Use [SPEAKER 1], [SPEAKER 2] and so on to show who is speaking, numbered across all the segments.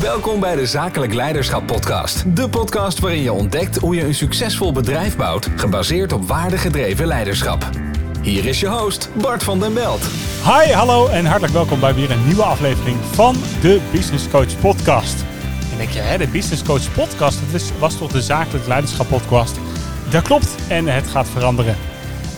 [SPEAKER 1] Welkom bij de Zakelijk Leiderschap Podcast. De podcast waarin je ontdekt hoe je een succesvol bedrijf bouwt, gebaseerd op waardegedreven leiderschap. Hier is je host, Bart van den Belt.
[SPEAKER 2] Hi, hallo en hartelijk welkom bij weer een nieuwe aflevering van de Business Coach Podcast. En denk je, hè, de Business Coach Podcast, dat was, was toch de Zakelijk Leiderschap Podcast? Dat klopt en het gaat veranderen.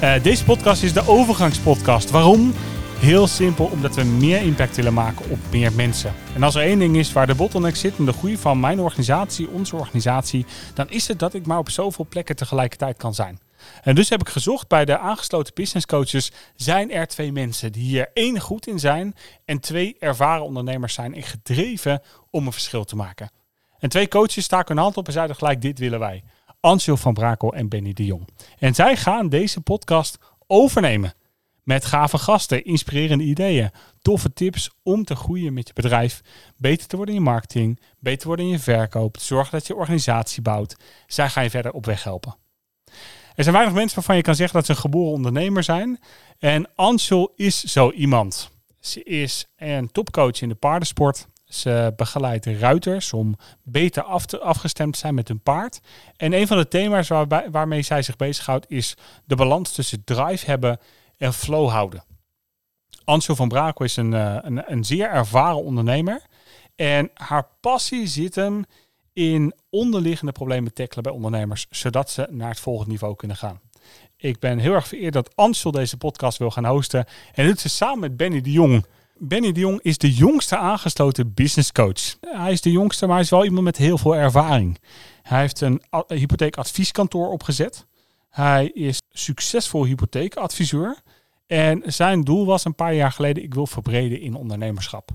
[SPEAKER 2] Uh, deze podcast is de overgangspodcast. Waarom? Heel simpel, omdat we meer impact willen maken op meer mensen. En als er één ding is waar de bottleneck zit in de groei van mijn organisatie, onze organisatie, dan is het dat ik maar op zoveel plekken tegelijkertijd kan zijn. En dus heb ik gezocht bij de aangesloten business coaches, zijn er twee mensen die hier één goed in zijn en twee ervaren ondernemers zijn en gedreven om een verschil te maken. En twee coaches staken hun hand op en zeiden gelijk, dit willen wij. Ansel van Brakel en Benny de Jong. En zij gaan deze podcast overnemen. Met gave gasten, inspirerende ideeën, toffe tips om te groeien met je bedrijf, beter te worden in je marketing, beter te worden in je verkoop, zorgen dat je organisatie bouwt. Zij gaan je verder op weg helpen. Er zijn weinig mensen waarvan je kan zeggen dat ze een geboren ondernemer zijn. En Ansel is zo iemand. Ze is een topcoach in de paardensport. Ze begeleidt ruiters om beter af te, afgestemd te zijn met hun paard. En een van de thema's waarbij, waarmee zij zich bezighoudt is de balans tussen drive hebben en flow houden. Ansel van Brakel is een, eh, een, een zeer ervaren ondernemer. En haar passie zit hem in onderliggende problemen tackelen bij ondernemers, zodat ze naar het volgende niveau kunnen gaan. Ik ben heel erg vereerd dat Ansel deze podcast wil gaan hosten. En doet ze samen met Benny de Jong. Benny de Jong is de jongste aangesloten business coach. Hij is de jongste, maar hij is wel iemand met heel veel ervaring. Hij heeft een hypotheekadvieskantoor opgezet. Hij is succesvol hypotheekadviseur. En zijn doel was een paar jaar geleden, ik wil verbreden in ondernemerschap.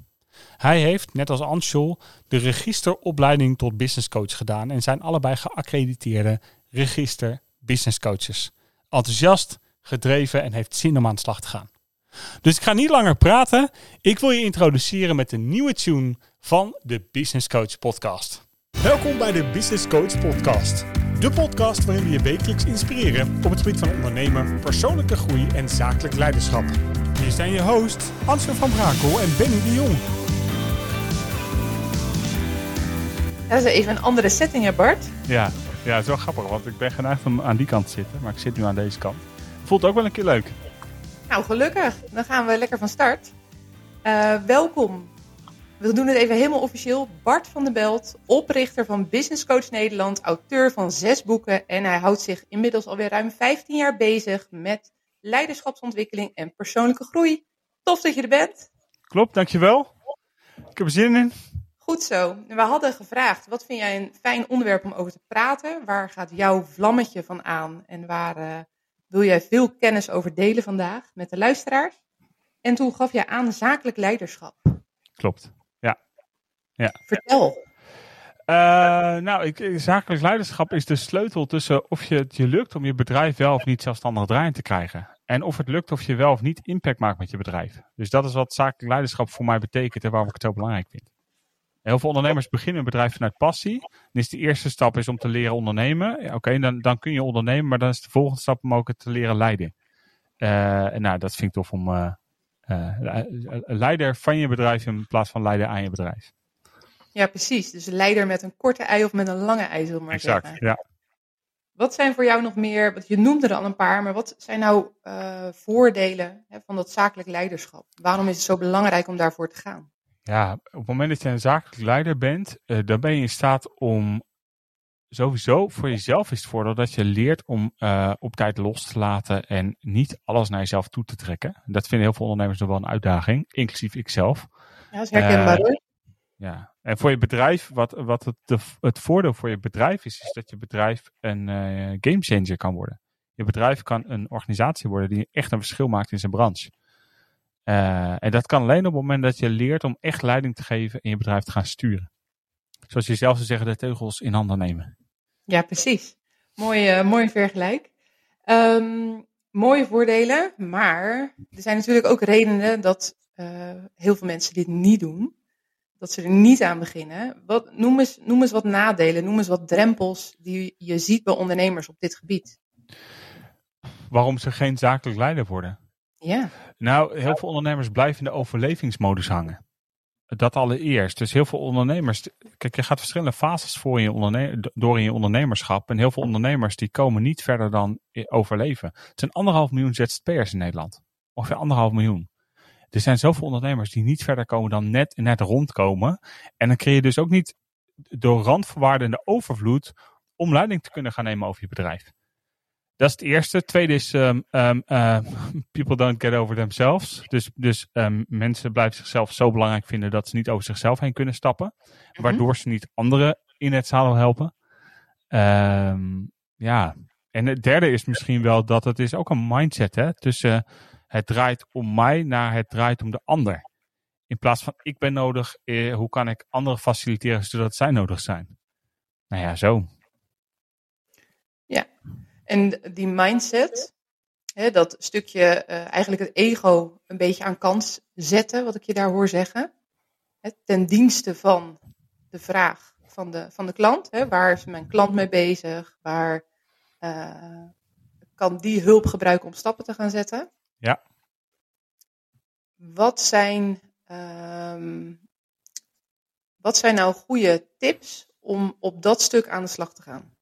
[SPEAKER 2] Hij heeft, net als Anshul, de registeropleiding tot business coach gedaan en zijn allebei geaccrediteerde register business coaches. Enthousiast, gedreven en heeft zin om aan de slag te gaan. Dus ik ga niet langer praten. Ik wil je introduceren met de nieuwe tune van de Business Coach Podcast. Welkom bij de Business Coach Podcast. De podcast waarin we je wekelijks inspireren op het gebied van ondernemen, persoonlijke groei en zakelijk leiderschap. Hier zijn je hosts Ansel van Brakel en Benny de Jong.
[SPEAKER 3] Dat is even een andere setting, hè Bart?
[SPEAKER 2] Ja, ja, het is wel grappig, want ik ben geneigd om aan die kant te zitten, maar ik zit nu aan deze kant. Voelt ook wel een keer leuk.
[SPEAKER 3] Nou, gelukkig. Dan gaan we lekker van start. Uh, welkom. We doen het even helemaal officieel. Bart van der Belt, oprichter van Business Coach Nederland, auteur van zes boeken. En hij houdt zich inmiddels alweer ruim 15 jaar bezig met leiderschapsontwikkeling en persoonlijke groei. Tof dat je er bent.
[SPEAKER 2] Klopt, dankjewel. Ik heb er zin in.
[SPEAKER 3] Goed zo. We hadden gevraagd, wat vind jij een fijn onderwerp om over te praten? Waar gaat jouw vlammetje van aan? En waar uh, wil jij veel kennis over delen vandaag met de luisteraars? En toen gaf jij aan zakelijk leiderschap.
[SPEAKER 2] Klopt, ja.
[SPEAKER 3] Vertel.
[SPEAKER 2] Uh, nou, ik, zakelijk leiderschap is de sleutel tussen of je, het je lukt om je bedrijf wel of niet zelfstandig draaien te krijgen. En of het lukt of je wel of niet impact maakt met je bedrijf. Dus dat is wat zakelijk leiderschap voor mij betekent en waarom ik het zo belangrijk vind. Heel veel ondernemers beginnen een bedrijf vanuit passie. Dan is de eerste stap is om te leren ondernemen. Ja, Oké, dan, dan kun je ondernemen, maar dan is de volgende stap om ook het te leren leiden. Uh, en nou, dat vind ik tof om uh, leider van je bedrijf in plaats van leider aan je bedrijf.
[SPEAKER 3] Ja, precies. Dus leider met een korte ei of met een lange ei, zullen maar
[SPEAKER 2] exact,
[SPEAKER 3] zeggen.
[SPEAKER 2] ja.
[SPEAKER 3] Wat zijn voor jou nog meer, want je noemde er al een paar, maar wat zijn nou voordelen hè, van dat zakelijk leiderschap? Waarom is het zo belangrijk om daarvoor te gaan?
[SPEAKER 2] Ja, op het moment dat je een zakelijk leider bent, uh, dan ben je in staat om sowieso voor jezelf is het voordeel dat je leert om uh, op tijd los te laten en niet alles naar jezelf toe te trekken. Dat vinden heel veel ondernemers nog wel een uitdaging, inclusief ikzelf.
[SPEAKER 3] Ja, dat is herkenbaar uh,
[SPEAKER 2] Ja, en voor je bedrijf, wat, wat het, de, het voordeel voor je bedrijf is, is dat je bedrijf een uh, gamechanger kan worden. Je bedrijf kan een organisatie worden die echt een verschil maakt in zijn branche. Uh, en dat kan alleen op het moment dat je leert om echt leiding te geven en je bedrijf te gaan sturen. Zoals je zelf zou zeggen, de teugels in handen nemen.
[SPEAKER 3] Ja, precies. Mooi, uh, mooi vergelijk. Um, mooie voordelen, maar er zijn natuurlijk ook redenen dat heel veel mensen dit niet doen. Dat ze er niet aan beginnen. Wat, noem, eens, noem eens wat nadelen, noem eens wat drempels die je ziet bij ondernemers op dit gebied.
[SPEAKER 2] Waarom ze geen zakelijk leider worden?
[SPEAKER 3] Ja.
[SPEAKER 2] Nou, heel veel ondernemers blijven in de overlevingsmodus hangen. dat allereerst. Dus heel veel ondernemers. Kijk, je gaat verschillende fases voor in je onderne, door in je ondernemerschap. En heel veel ondernemers die komen niet verder dan overleven. Het zijn anderhalf miljoen ZZP'ers in Nederland. Ongeveer anderhalf miljoen. Er zijn zoveel ondernemers die niet verder komen dan net, net rondkomen. En dan creëer je dus ook niet door randvoorwaarden en de overvloed om leiding te kunnen gaan nemen over je bedrijf. Dat is het eerste. Het tweede is um, um, uh, people don't get over themselves. Dus, dus um, mensen blijven zichzelf zo belangrijk vinden dat ze niet over zichzelf heen kunnen stappen. Mhm. Waardoor ze niet anderen in het zadel helpen. ja. En het derde is misschien wel dat het is ook een mindset hè, tussen het draait om mij naar het draait om de ander. In plaats van ik ben nodig, eh, hoe kan ik anderen faciliteren zodat zij nodig zijn? Nou ja, zo.
[SPEAKER 3] Ja, en die mindset, hè, dat stukje uh, eigenlijk het ego een beetje aan kant zetten, wat ik je daar hoor zeggen. Hè, ten dienste van de vraag van de, van de klant. Hè, waar is mijn klant mee bezig? Waar uh, kan die hulp gebruiken om stappen te gaan zetten?
[SPEAKER 2] Ja.
[SPEAKER 3] Wat zijn, um, wat zijn nou goede tips om op dat stuk aan de slag te gaan?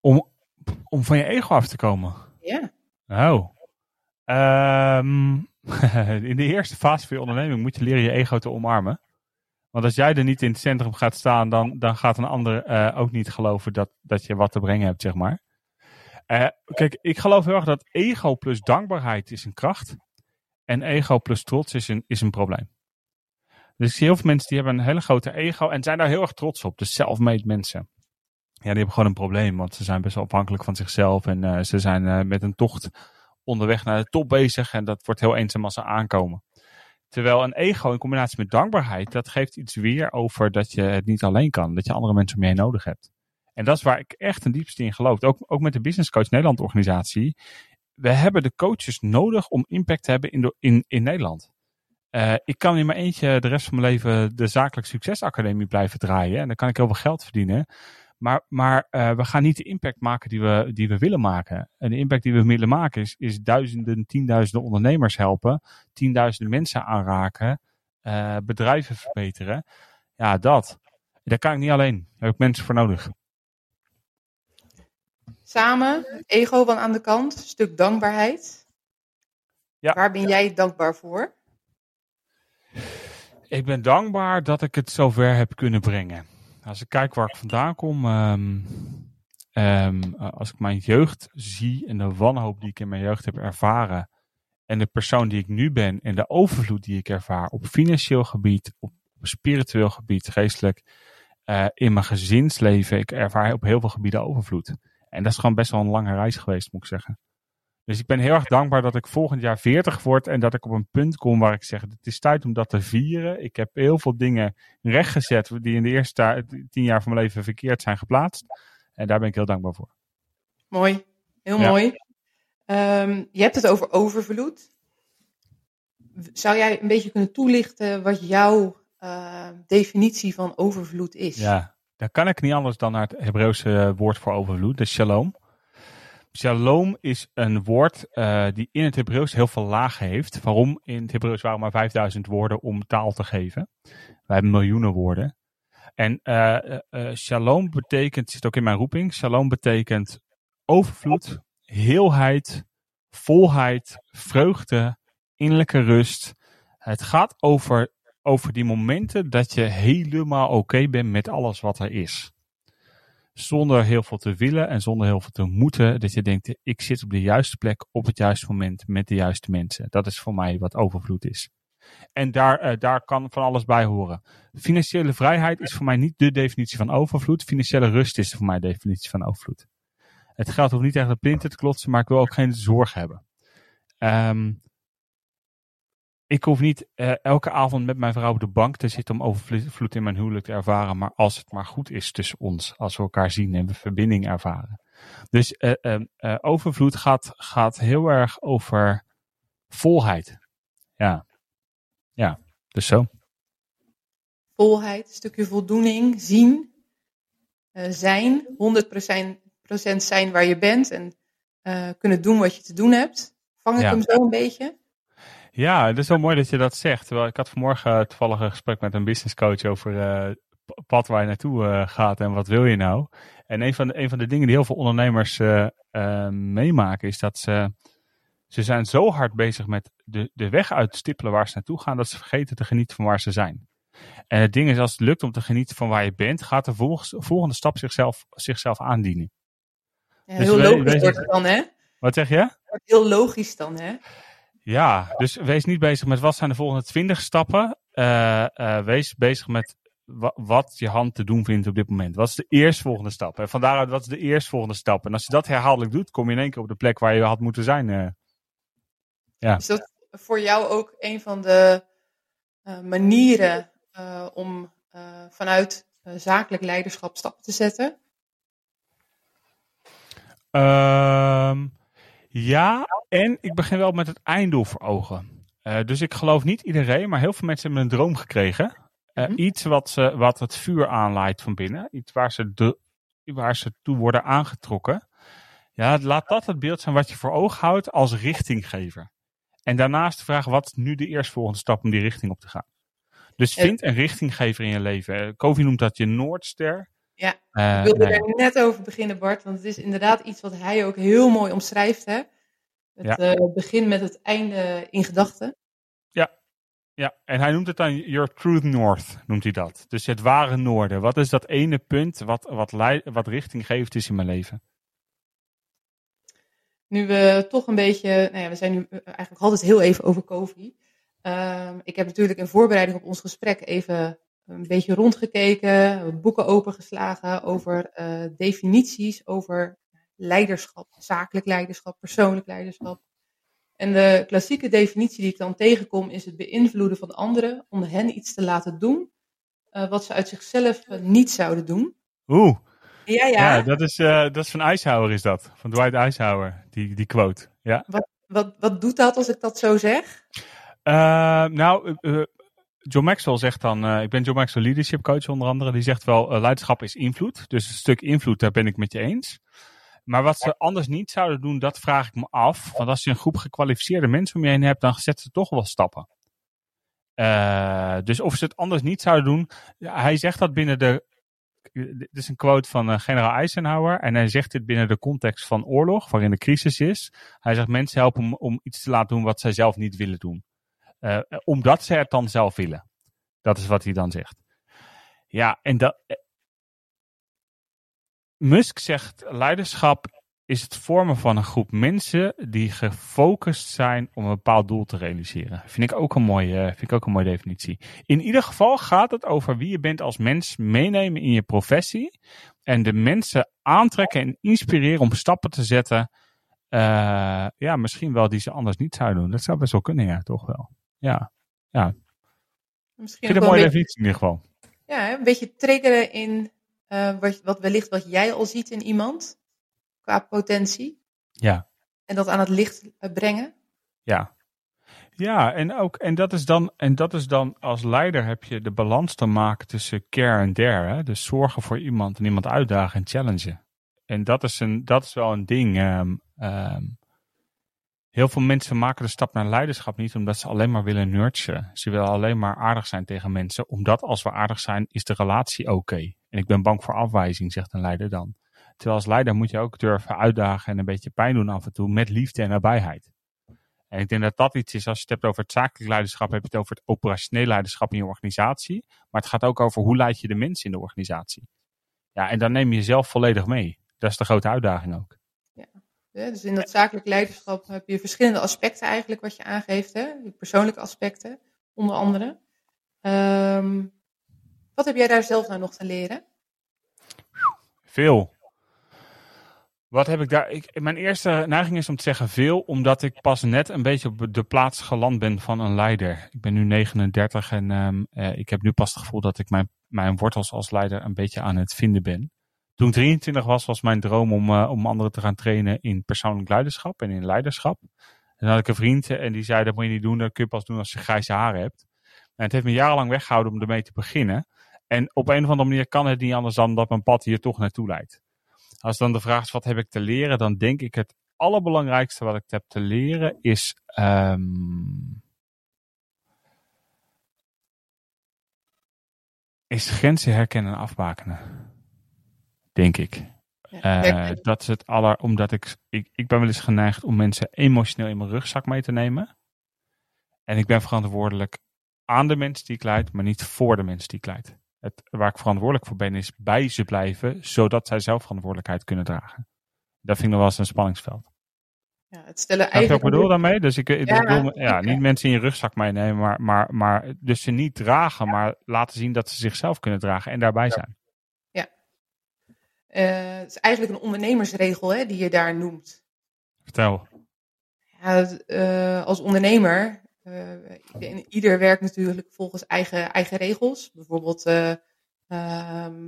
[SPEAKER 2] Om, om van je ego af te komen?
[SPEAKER 3] Ja.
[SPEAKER 2] Oh. Um, in de eerste fase van je onderneming moet je leren je ego te omarmen. Want als jij er niet in het centrum gaat staan, dan, dan gaat een ander uh, ook niet geloven dat, dat je wat te brengen hebt, zeg maar. Uh, kijk, ik geloof heel erg dat ego plus dankbaarheid is een kracht. En ego plus trots is een, is een probleem. Dus ik zie heel veel mensen die hebben een hele grote ego en zijn daar heel erg trots op. Dus self-made mensen ja, die hebben gewoon een probleem, want ze zijn best wel afhankelijk van zichzelf en uh, ze zijn uh, met een tocht onderweg naar de top bezig en dat wordt heel eenzaam als ze aankomen. Terwijl een ego in combinatie met dankbaarheid, dat geeft iets weer over dat je het niet alleen kan, dat je andere mensen mee nodig hebt. En dat is waar ik echt een diepste in geloof. Ook, ook met de Business Coach Nederland organisatie. We hebben de coaches nodig om impact te hebben in, in, in Nederland. Uh, ik kan in mijn eentje de rest van mijn leven de Zakelijk Succesacademie blijven draaien. En dan kan ik heel veel geld verdienen. Maar, maar uh, we gaan niet de impact maken die we, die we willen maken. En de impact die we willen maken is, duizenden, tienduizenden ondernemers helpen. Tienduizenden mensen aanraken. Uh, bedrijven verbeteren. Ja, dat. Daar kan ik niet alleen. Daar heb ik mensen voor nodig.
[SPEAKER 3] Samen, ego van aan de kant, stuk dankbaarheid. Ja. Waar ben jij dankbaar voor?
[SPEAKER 2] Ik ben dankbaar dat ik het zover heb kunnen brengen. Als ik kijk waar ik vandaan kom, um, um, als ik mijn jeugd zie en de wanhoop die ik in mijn jeugd heb ervaren, en de persoon die ik nu ben en de overvloed die ik ervaar op financieel gebied, op spiritueel gebied, geestelijk, uh, in mijn gezinsleven, ik ervaar op heel veel gebieden overvloed. En dat is gewoon best wel een lange reis geweest, moet ik zeggen. Dus ik ben heel erg dankbaar dat ik volgend jaar 40 word en dat ik op een punt kom waar ik zeg: het is tijd om dat te vieren. Ik heb heel veel dingen rechtgezet die in de eerste tien jaar van mijn leven verkeerd zijn geplaatst. En daar ben ik heel dankbaar voor.
[SPEAKER 3] Mooi, heel mooi. Um, je hebt het over overvloed. Zou jij een beetje kunnen toelichten wat jouw uh, definitie van overvloed is?
[SPEAKER 2] Ja, daar kan ik niet anders dan naar het Hebreeuwse woord voor overvloed, de shalom. Shalom is een woord uh, die in het Hebreeuws heel veel lagen heeft. Waarom? In het Hebreeuws waren maar 5000 woorden om taal te geven. Wij hebben miljoenen woorden. En uh, shalom betekent, zit ook in mijn roeping, shalom betekent overvloed, heelheid, volheid, vreugde, innerlijke rust. Het gaat over, over die momenten dat je helemaal oké bent met alles wat er is zonder heel veel te willen en zonder heel veel te moeten, dat je denkt, ik zit op de juiste plek op het juiste moment met de juiste mensen. Dat is voor mij wat overvloed is. En daar, uh, daar kan van alles bij horen. Financiële vrijheid is voor mij niet de definitie van overvloed. Financiële rust is voor mij de definitie van overvloed. Het geld hoeft niet echt de plinten te klotsen, maar ik wil ook geen zorg hebben. Um, ik hoef niet uh, elke avond met mijn vrouw op de bank te zitten om overvloed in mijn huwelijk te ervaren. Maar als het maar goed is tussen ons, als we elkaar zien en we verbinding ervaren. Dus uh, uh, overvloed gaat, gaat heel erg over volheid. Ja, ja, dus zo.
[SPEAKER 3] Volheid, stukje voldoening, zien, zijn, 100% zijn waar je bent en kunnen doen wat je te doen hebt. Vang ik hem zo een beetje?
[SPEAKER 2] Ja, het is wel mooi dat je dat zegt. Ik had vanmorgen toevallig een gesprek met een business coach over uh, pad waar je naartoe uh, gaat en wat wil je nou. En een van de, een van de dingen die heel veel ondernemers uh, meemaken is dat ze, ze zijn zo hard bezig met de, de weg uitstippelen waar ze naartoe gaan, dat ze vergeten te genieten van waar ze zijn. En het ding is, als het lukt om te genieten van waar je bent, gaat de volgende stap zichzelf, zichzelf aandienen.
[SPEAKER 3] Ja, dus heel logisch wordt het dan, hè?
[SPEAKER 2] Wat zeg je?
[SPEAKER 3] Heel logisch dan, hè?
[SPEAKER 2] Ja, dus wees niet bezig met wat zijn de volgende twintig stappen. Uh, uh, wees bezig met wat je hand te doen vindt op dit moment. Wat is de eerstvolgende stap? En vandaar wat is de eerstvolgende stap? En als je dat herhaaldelijk doet, kom je in één keer op de plek waar je had moeten zijn. Uh. Ja.
[SPEAKER 3] Is dat voor jou ook een van de manieren om vanuit zakelijk leiderschap stappen te zetten?
[SPEAKER 2] Um, ja, en ik begin wel met het einddoel voor ogen. Uh, dus ik geloof niet iedereen, maar heel veel mensen hebben een droom gekregen. Uh, mm-hmm. Iets wat, ze, wat het vuur aanleidt van binnen. Iets waar ze, de, waar ze toe worden aangetrokken. Ja, laat dat het beeld zijn wat je voor ogen houdt als richtinggever. En daarnaast de vraag, wat is nu de eerstvolgende stap om die richting op te gaan? Dus vind een richtinggever in je leven. Kofi noemt dat je Noordster.
[SPEAKER 3] Ja, uh, ik wilde er net over beginnen, Bart. Want het is inderdaad iets wat hij ook heel mooi omschrijft. Hè? Het ja. uh, begin met het einde in gedachten.
[SPEAKER 2] Ja. ja, en hij noemt het dan Your Truth North, noemt hij dat. Dus het ware noorden. Wat is dat ene punt wat, wat, wat richtinggevend is in mijn leven?
[SPEAKER 3] Nu we toch een beetje, nou ja, we zijn nu eigenlijk altijd heel even over COVID. Uh, ik heb natuurlijk in voorbereiding op ons gesprek even een beetje rondgekeken, boeken opengeslagen over uh, definities, over leiderschap, zakelijk leiderschap, persoonlijk leiderschap. En de klassieke definitie die ik dan tegenkom is het beïnvloeden van anderen om hen iets te laten doen uh, wat ze uit zichzelf niet zouden doen.
[SPEAKER 2] Oeh.
[SPEAKER 3] Ja, ja.
[SPEAKER 2] ja dat, is, dat is van Eisenhower is dat, van Dwight Eisenhower, die, die quote. Ja.
[SPEAKER 3] Wat, wat, wat doet dat als ik dat zo zeg?
[SPEAKER 2] nou, John Maxwell zegt dan, uh, ik ben John Maxwell leadership coach onder andere, die zegt wel, uh, leiderschap is invloed. Dus een stuk invloed, daar ben ik met je eens. Maar wat ze anders niet zouden doen, dat vraag ik me af. Want als je een groep gekwalificeerde mensen om je heen hebt, dan zetten ze toch wel stappen. Uh, dus of ze het anders niet zouden doen, hij zegt dat binnen de, dit is een quote van generaal Eisenhower, en hij zegt dit binnen de context van oorlog, waarin de crisis is. Hij zegt mensen helpen om, om iets te laten doen wat zij zelf niet willen doen. Uh, omdat ze het dan zelf willen. Dat is wat hij dan zegt. Ja, en dat. Eh, Musk zegt: leiderschap is het vormen van een groep mensen die gefocust zijn om een bepaald doel te realiseren. Vind ik ook een mooie, vind ik ook een mooie definitie. In ieder geval gaat het over wie je bent als mens, meenemen in je professie en de mensen aantrekken en inspireren om stappen te zetten. Ja, misschien wel die ze anders niet zouden doen. Dat zou best wel kunnen, ja, toch wel. Ja, ja. Misschien ik vind een mooie definitie in ieder geval.
[SPEAKER 3] Ja, een beetje triggeren in uh, wat, wat wellicht wat jij al ziet in iemand qua potentie.
[SPEAKER 2] Ja.
[SPEAKER 3] En dat aan het licht eh, brengen.
[SPEAKER 2] Ja. Ja, en ook, en dat is dan, en dat is dan als leider heb je de balans te maken tussen care en dare. Hè? Dus zorgen voor iemand en iemand uitdagen en challengen. En dat is, een, dat is wel een ding. Um, um, Heel veel mensen maken de stap naar leiderschap niet omdat ze alleen maar willen nurturen. Ze willen alleen maar aardig zijn tegen mensen, omdat als we aardig zijn, is de relatie oké. En ik ben bang voor afwijzing, zegt een leider dan. Terwijl als leider moet je ook durven uitdagen en een beetje pijn doen af en toe met liefde en nabijheid. En ik denk dat dat iets is, als je het hebt over het zakelijk leiderschap, heb je het over het operationeel leiderschap in je organisatie. Maar het gaat ook over hoe leid je de mensen in de organisatie. Ja, en dan neem je jezelf volledig mee. Dat is de grote uitdaging ook.
[SPEAKER 3] Dus in dat zakelijk leiderschap heb je verschillende aspecten eigenlijk wat je aangeeft. Hè? persoonlijke aspecten, onder andere. Um, wat heb jij daar zelf nou nog te leren?
[SPEAKER 2] Veel. Wat heb ik daar? Ik, mijn eerste neiging is om te zeggen veel, omdat ik pas net een beetje op de plaats geland ben van een leider. Ik ben nu 39 en um, uh, ik heb nu pas het gevoel dat ik mijn, mijn wortels als leider een beetje aan het vinden ben. Toen ik 23 was, was mijn droom om, eh, om anderen te gaan trainen in persoonlijk leiderschap en in leiderschap. En dan had ik een vriend en die zei, dat moet je niet doen, dat kun je pas doen als je grijze haren hebt. En het heeft me jarenlang weggehouden om ermee te beginnen. En op een of andere manier kan het niet anders dan dat mijn pad hier toch naartoe leidt. Als dan de vraag is, wat heb ik te leren? Dan denk ik het allerbelangrijkste wat ik heb te leren is... Ehm, is grenzen herkennen en afbakenen. Denk ik. Uh, dat is het aller, omdat ik, ik, ik ben wel eens geneigd om mensen emotioneel in mijn rugzak mee te nemen. En ik ben verantwoordelijk aan de mensen die ik leid, maar niet voor de mensen die ik leid. Het, waar ik verantwoordelijk voor ben, is bij ze blijven, zodat zij zelf verantwoordelijkheid kunnen dragen. Dat vind ik nog wel eens een spanningsveld.
[SPEAKER 3] Ja, het stellen eigenlijk...
[SPEAKER 2] Wat ik bedoel daarmee? Dus ik, ik ja, bedoel, ja, niet mensen in je rugzak meenemen, maar, maar, maar dus ze niet dragen, maar laten zien dat ze zichzelf kunnen dragen en daarbij zijn.
[SPEAKER 3] Uh, het is eigenlijk een ondernemersregel hè, die je daar noemt.
[SPEAKER 2] Vertel.
[SPEAKER 3] Ja, uh, als ondernemer, uh, ieder werkt natuurlijk volgens eigen, eigen regels. Bijvoorbeeld,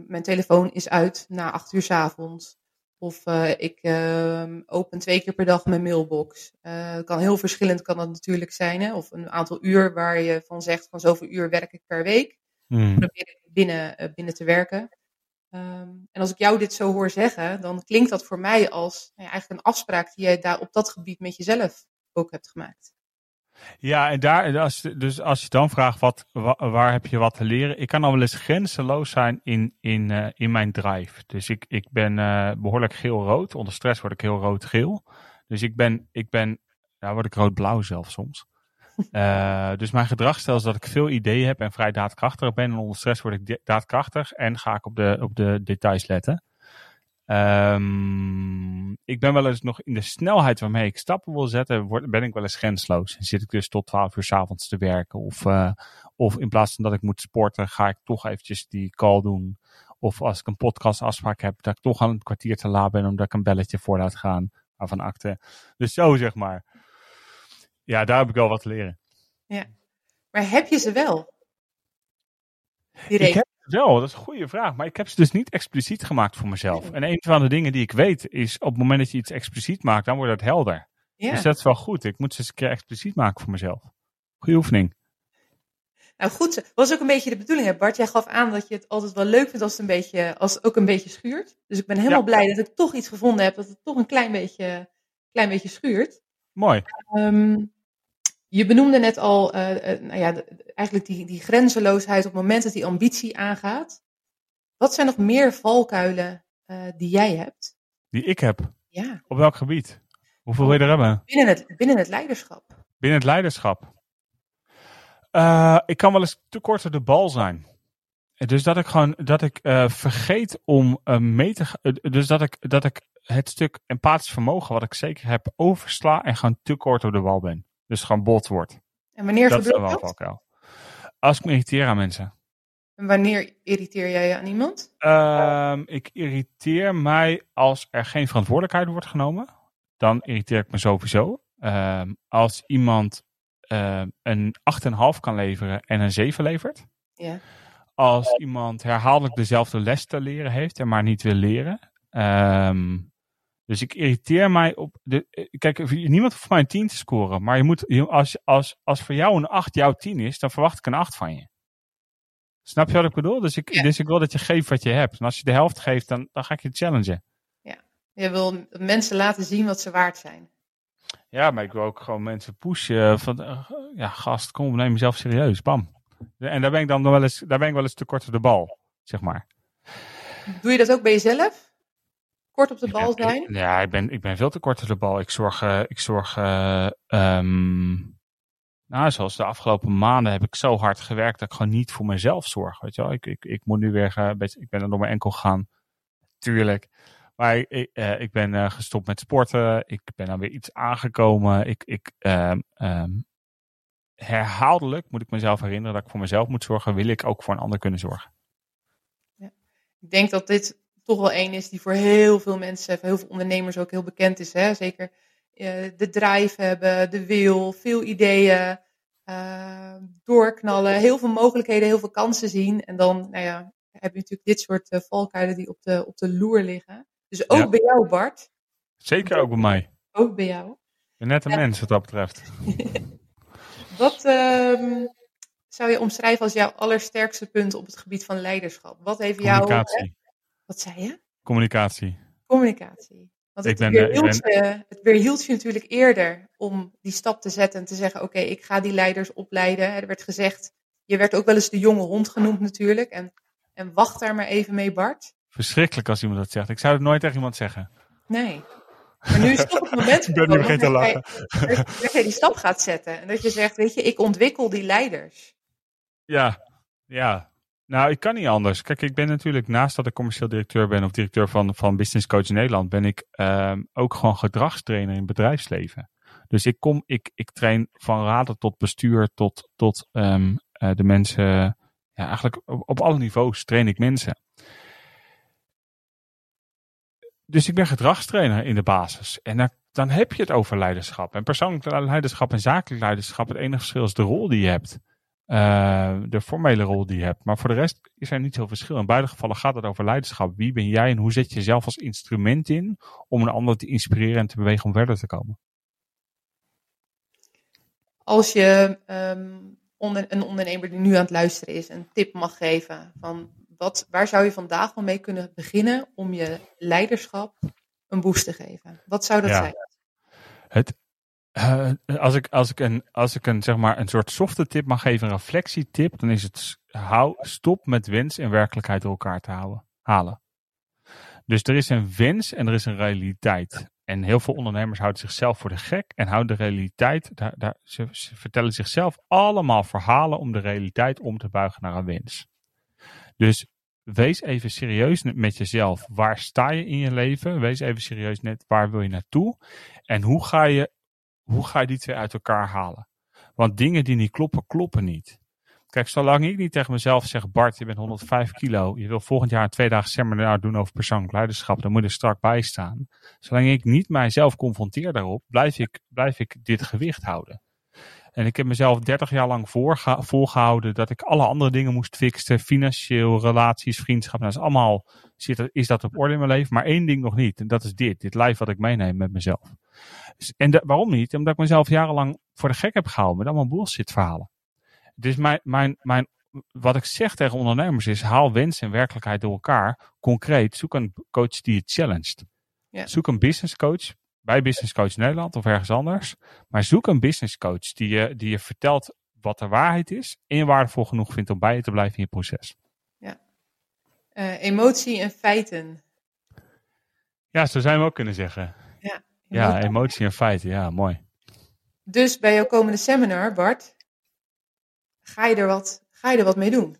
[SPEAKER 3] mijn telefoon is uit na acht uur s avonds. Of ik uh, open twee keer per dag mijn mailbox. Het kan heel verschillend kan dat natuurlijk zijn. Hè? Of een aantal uur waar je van zegt van zoveel uur werk ik per week. Hmm. Probeer ik binnen, binnen te werken. Um, en als ik jou dit zo hoor zeggen, dan klinkt dat voor mij als nou ja, eigenlijk een afspraak die jij daar op dat gebied met jezelf ook hebt gemaakt.
[SPEAKER 2] Ja, en daar, als, dus als je dan vraagt wat, waar, heb je wat te leren, ik kan al wel eens grenzeloos zijn in, in, uh, in mijn drive. Dus ik, ik ben uh, behoorlijk geel-rood. Onder stress word ik heel rood-geel. Dus ik ben, ik ben, ja, word ik rood-blauw zelf soms. Uh, dus mijn gedragsstijl is dat ik veel ideeën heb en vrij daadkrachtig ben. En onder stress word ik daadkrachtig en ga ik op de, op de details letten. Um, ik ben wel eens nog in de snelheid waarmee ik stappen wil zetten, word, ben ik wel eens grensloos. En zit ik dus tot 12 uur s avonds te werken. Of, uh, of in plaats van dat ik moet sporten, ga ik toch eventjes die call doen. Of als ik een podcastafspraak heb, dat ik toch al een kwartier te laat ben, omdat ik een belletje voor laat gaan. Van akte. Dus zo zeg maar. Ja, daar heb ik wel wat te leren.
[SPEAKER 3] Ja. Maar heb je ze wel?
[SPEAKER 2] Die ik heb wel, dat is een goede vraag. Maar ik heb ze dus niet expliciet gemaakt voor mezelf. En een van de dingen die ik weet is, op het moment dat je iets expliciet maakt, dan wordt het helder. Ja. Dus dat is wel goed. Ik moet ze eens een keer expliciet maken voor mezelf. Goeie oefening.
[SPEAKER 3] Nou goed, dat was ook een beetje de bedoeling. Bart, jij gaf aan dat je het altijd wel leuk vindt als het, een beetje, als het ook een beetje schuurt. Dus ik ben helemaal blij dat ik toch iets gevonden heb dat het toch een klein beetje, klein beetje schuurt.
[SPEAKER 2] Mooi.
[SPEAKER 3] Um, je benoemde net al, uh, uh, nou ja, eigenlijk die, die grenzeloosheid op het moment dat die ambitie aangaat. Wat zijn nog meer valkuilen uh, die jij hebt?
[SPEAKER 2] Die ik heb?
[SPEAKER 3] Ja.
[SPEAKER 2] Op welk gebied? Hoeveel wil je er hebben?
[SPEAKER 3] Binnen het, binnen het leiderschap.
[SPEAKER 2] Binnen het leiderschap? ik kan wel eens te kort op de bal zijn. Dus dat ik gewoon, dat ik vergeet om mee te gaan. dus dat ik, dat ik het stuk empathisch vermogen wat ik zeker heb oversla en gewoon te kort op de bal ben. Dus gewoon bot wordt.
[SPEAKER 3] En wanneer
[SPEAKER 2] dat
[SPEAKER 3] gebeurt
[SPEAKER 2] is dat? Wel Als ik me irriteer aan mensen.
[SPEAKER 3] En wanneer irriteer jij je aan iemand?
[SPEAKER 2] Um, ik irriteer mij als er geen verantwoordelijkheid wordt genomen. Dan irriteer ik me sowieso. Um, als iemand um, een 8,5 kan leveren en een 7 levert.
[SPEAKER 3] Ja.
[SPEAKER 2] Als iemand herhaaldelijk dezelfde les te leren heeft en maar niet wil leren. Um, dus ik irriteer mij op. De, eh, kijk, niemand hoeft mij een 10 te scoren. Maar je moet, als, als, als voor jou een 8 jouw 10 is, dan verwacht ik een 8 van je. Snap je wat ik bedoel? Dus ik, dus ik wil dat je geeft wat je hebt. En als je de helft geeft, dan, dan ga ik je challengen.
[SPEAKER 3] Ja, je wil mensen laten zien wat ze waard zijn.
[SPEAKER 2] Ja, maar ik wil ook gewoon mensen pushen. Van, uh, ja, gast, kom, neem jezelf serieus. Bam. En daar ben ik dan nog wel eens, daar ben ik wel eens te kort op de bal, zeg maar.
[SPEAKER 3] Doe je dat ook bij jezelf? Kort op de bal zijn?
[SPEAKER 2] Ja, ik ben, ik ben veel te kort op de bal. Ik zorg, uh, ik zorg uh, um, nou, zoals de afgelopen maanden heb ik zo hard gewerkt dat ik gewoon niet voor mezelf zorg. Weet je wel? Ik, ik, ik moet nu weer, uh, beetje, ik ben er door mijn enkel gegaan. Tuurlijk. Maar ik, ik ben gestopt met sporten. Ik ben dan weer iets aangekomen. Ik, ik, um, um, herhaaldelijk moet ik mezelf herinneren dat ik voor mezelf moet zorgen. Wil ik ook voor een ander kunnen zorgen.
[SPEAKER 3] Ja. Ik denk dat dit toch wel één is die voor heel veel mensen, voor heel veel ondernemers ook heel bekend is. Hè? Zeker uh, de drive hebben, de wil, veel ideeën, uh, doorknallen, heel veel mogelijkheden, heel veel kansen zien. En dan nou ja, heb je natuurlijk dit soort uh, valkuilen die op de, op de loer liggen. Dus ook bij jou, Bart.
[SPEAKER 2] Zeker ook bij mij.
[SPEAKER 3] Ook bij jou.
[SPEAKER 2] Ben net een mens wat dat betreft.
[SPEAKER 3] wat um, zou je omschrijven als jouw allersterkste punt op het gebied van leiderschap? Wat heeft jou... Wat zei je?
[SPEAKER 2] Communicatie.
[SPEAKER 3] Communicatie. Want het, ben, weerhield, ben... je, het weerhield je natuurlijk eerder om die stap te zetten en te zeggen: Oké, ik ga die leiders opleiden. Er werd gezegd, je werd ook wel eens de jonge hond genoemd natuurlijk. En En wacht daar maar even mee, Bart.
[SPEAKER 2] Verschrikkelijk als iemand dat zegt. Ik zou het nooit tegen iemand zeggen.
[SPEAKER 3] Nee. Maar nu is het toch het moment
[SPEAKER 2] Ik ben nu vergeten te
[SPEAKER 3] dat, jij,
[SPEAKER 2] lachen.
[SPEAKER 3] dat jij die stap gaat zetten. En dat je zegt, weet je, ik ontwikkel die leiders.
[SPEAKER 2] Ja, ja. Nou, ik kan niet anders. Kijk, ik ben natuurlijk naast dat ik commercieel directeur ben of directeur van, van Business Coach Nederland, ben ik ehm, ook gewoon gedragstrainer in bedrijfsleven. Dus ik kom, ik, ik train van raden tot bestuur tot, tot ehm, eh, de mensen. Ja, eigenlijk op, op alle niveaus train ik mensen. Dus ik ben gedragstrainer in de basis. En dan, dan heb je het over leiderschap. En persoonlijk leiderschap en zakelijk leiderschap. Het enige verschil is de rol die je hebt. Uh, de formele rol die je hebt. Maar voor de rest is er niet zoveel verschil. In beide gevallen gaat het over leiderschap. Wie ben jij en hoe zet je jezelf als instrument in om een ander te inspireren en te bewegen om verder te komen?
[SPEAKER 3] Als je um, onder, een ondernemer die nu aan het luisteren is een tip mag geven van wat, waar zou je vandaag wel mee kunnen beginnen om je leiderschap een boost te geven? Wat zou dat
[SPEAKER 2] Ja.
[SPEAKER 3] zijn?
[SPEAKER 2] Het, eh, als, ik, als, ik een, als ik een, zeg maar, een soort softe tip mag geven, een reflectietip, dan is het hou, stop met wens en werkelijkheid door elkaar te houden, halen. Dus er is een wens en er is een realiteit. En heel veel ondernemers houden zichzelf voor de gek en houden de realiteit, daar, daar, ze, ze vertellen zichzelf allemaal verhalen om de realiteit om te buigen naar een wens. Dus wees even serieus met jezelf. Waar sta je in je leven? Wees even serieus net waar wil je naartoe? En hoe ga je, hoe ga je die twee uit elkaar halen? Want dingen die niet kloppen, kloppen niet. Kijk, zolang ik niet tegen mezelf zeg, Bart, je bent 105 kilo, je wil volgend jaar een tweedaagse seminar doen over persoonlijk leiderschap, dan moet je er strak bij staan. Zolang ik niet mijzelf confronteer daarop, blijf ik, blijf ik dit gewicht houden. En ik heb mezelf 30 jaar lang volgehouden dat ik alle andere dingen moest fixen, financieel, relaties, vriendschap. Nou, dat is allemaal, zit, is dat op orde in mijn leven, maar één ding nog niet. En dat is dit, dit lijf wat ik meeneem met mezelf. Dus- En de- waarom niet? Omdat ik mezelf jarenlang voor de gek heb gehouden met allemaal bullshit verhalen. Dus mijn, mijn, mijn, wat ik zeg tegen ondernemers is, haal wens en werkelijkheid door elkaar. Concreet, zoek een coach die je challenged.
[SPEAKER 3] Ja.
[SPEAKER 2] Zoek een business coach bij Business Coach Nederland of ergens anders. Maar zoek een business coach die je, die je vertelt wat de waarheid is en je waardevol genoeg vindt om bij je te blijven in je proces.
[SPEAKER 3] Eh, emotie en feiten.
[SPEAKER 2] Ja, zo zijn we ook kunnen zeggen. Ja,
[SPEAKER 3] Emotie.
[SPEAKER 2] en feiten. Ja, mooi.
[SPEAKER 3] Dus bij jouw komende seminar, Bart, ga je er wat, ga je er wat mee doen?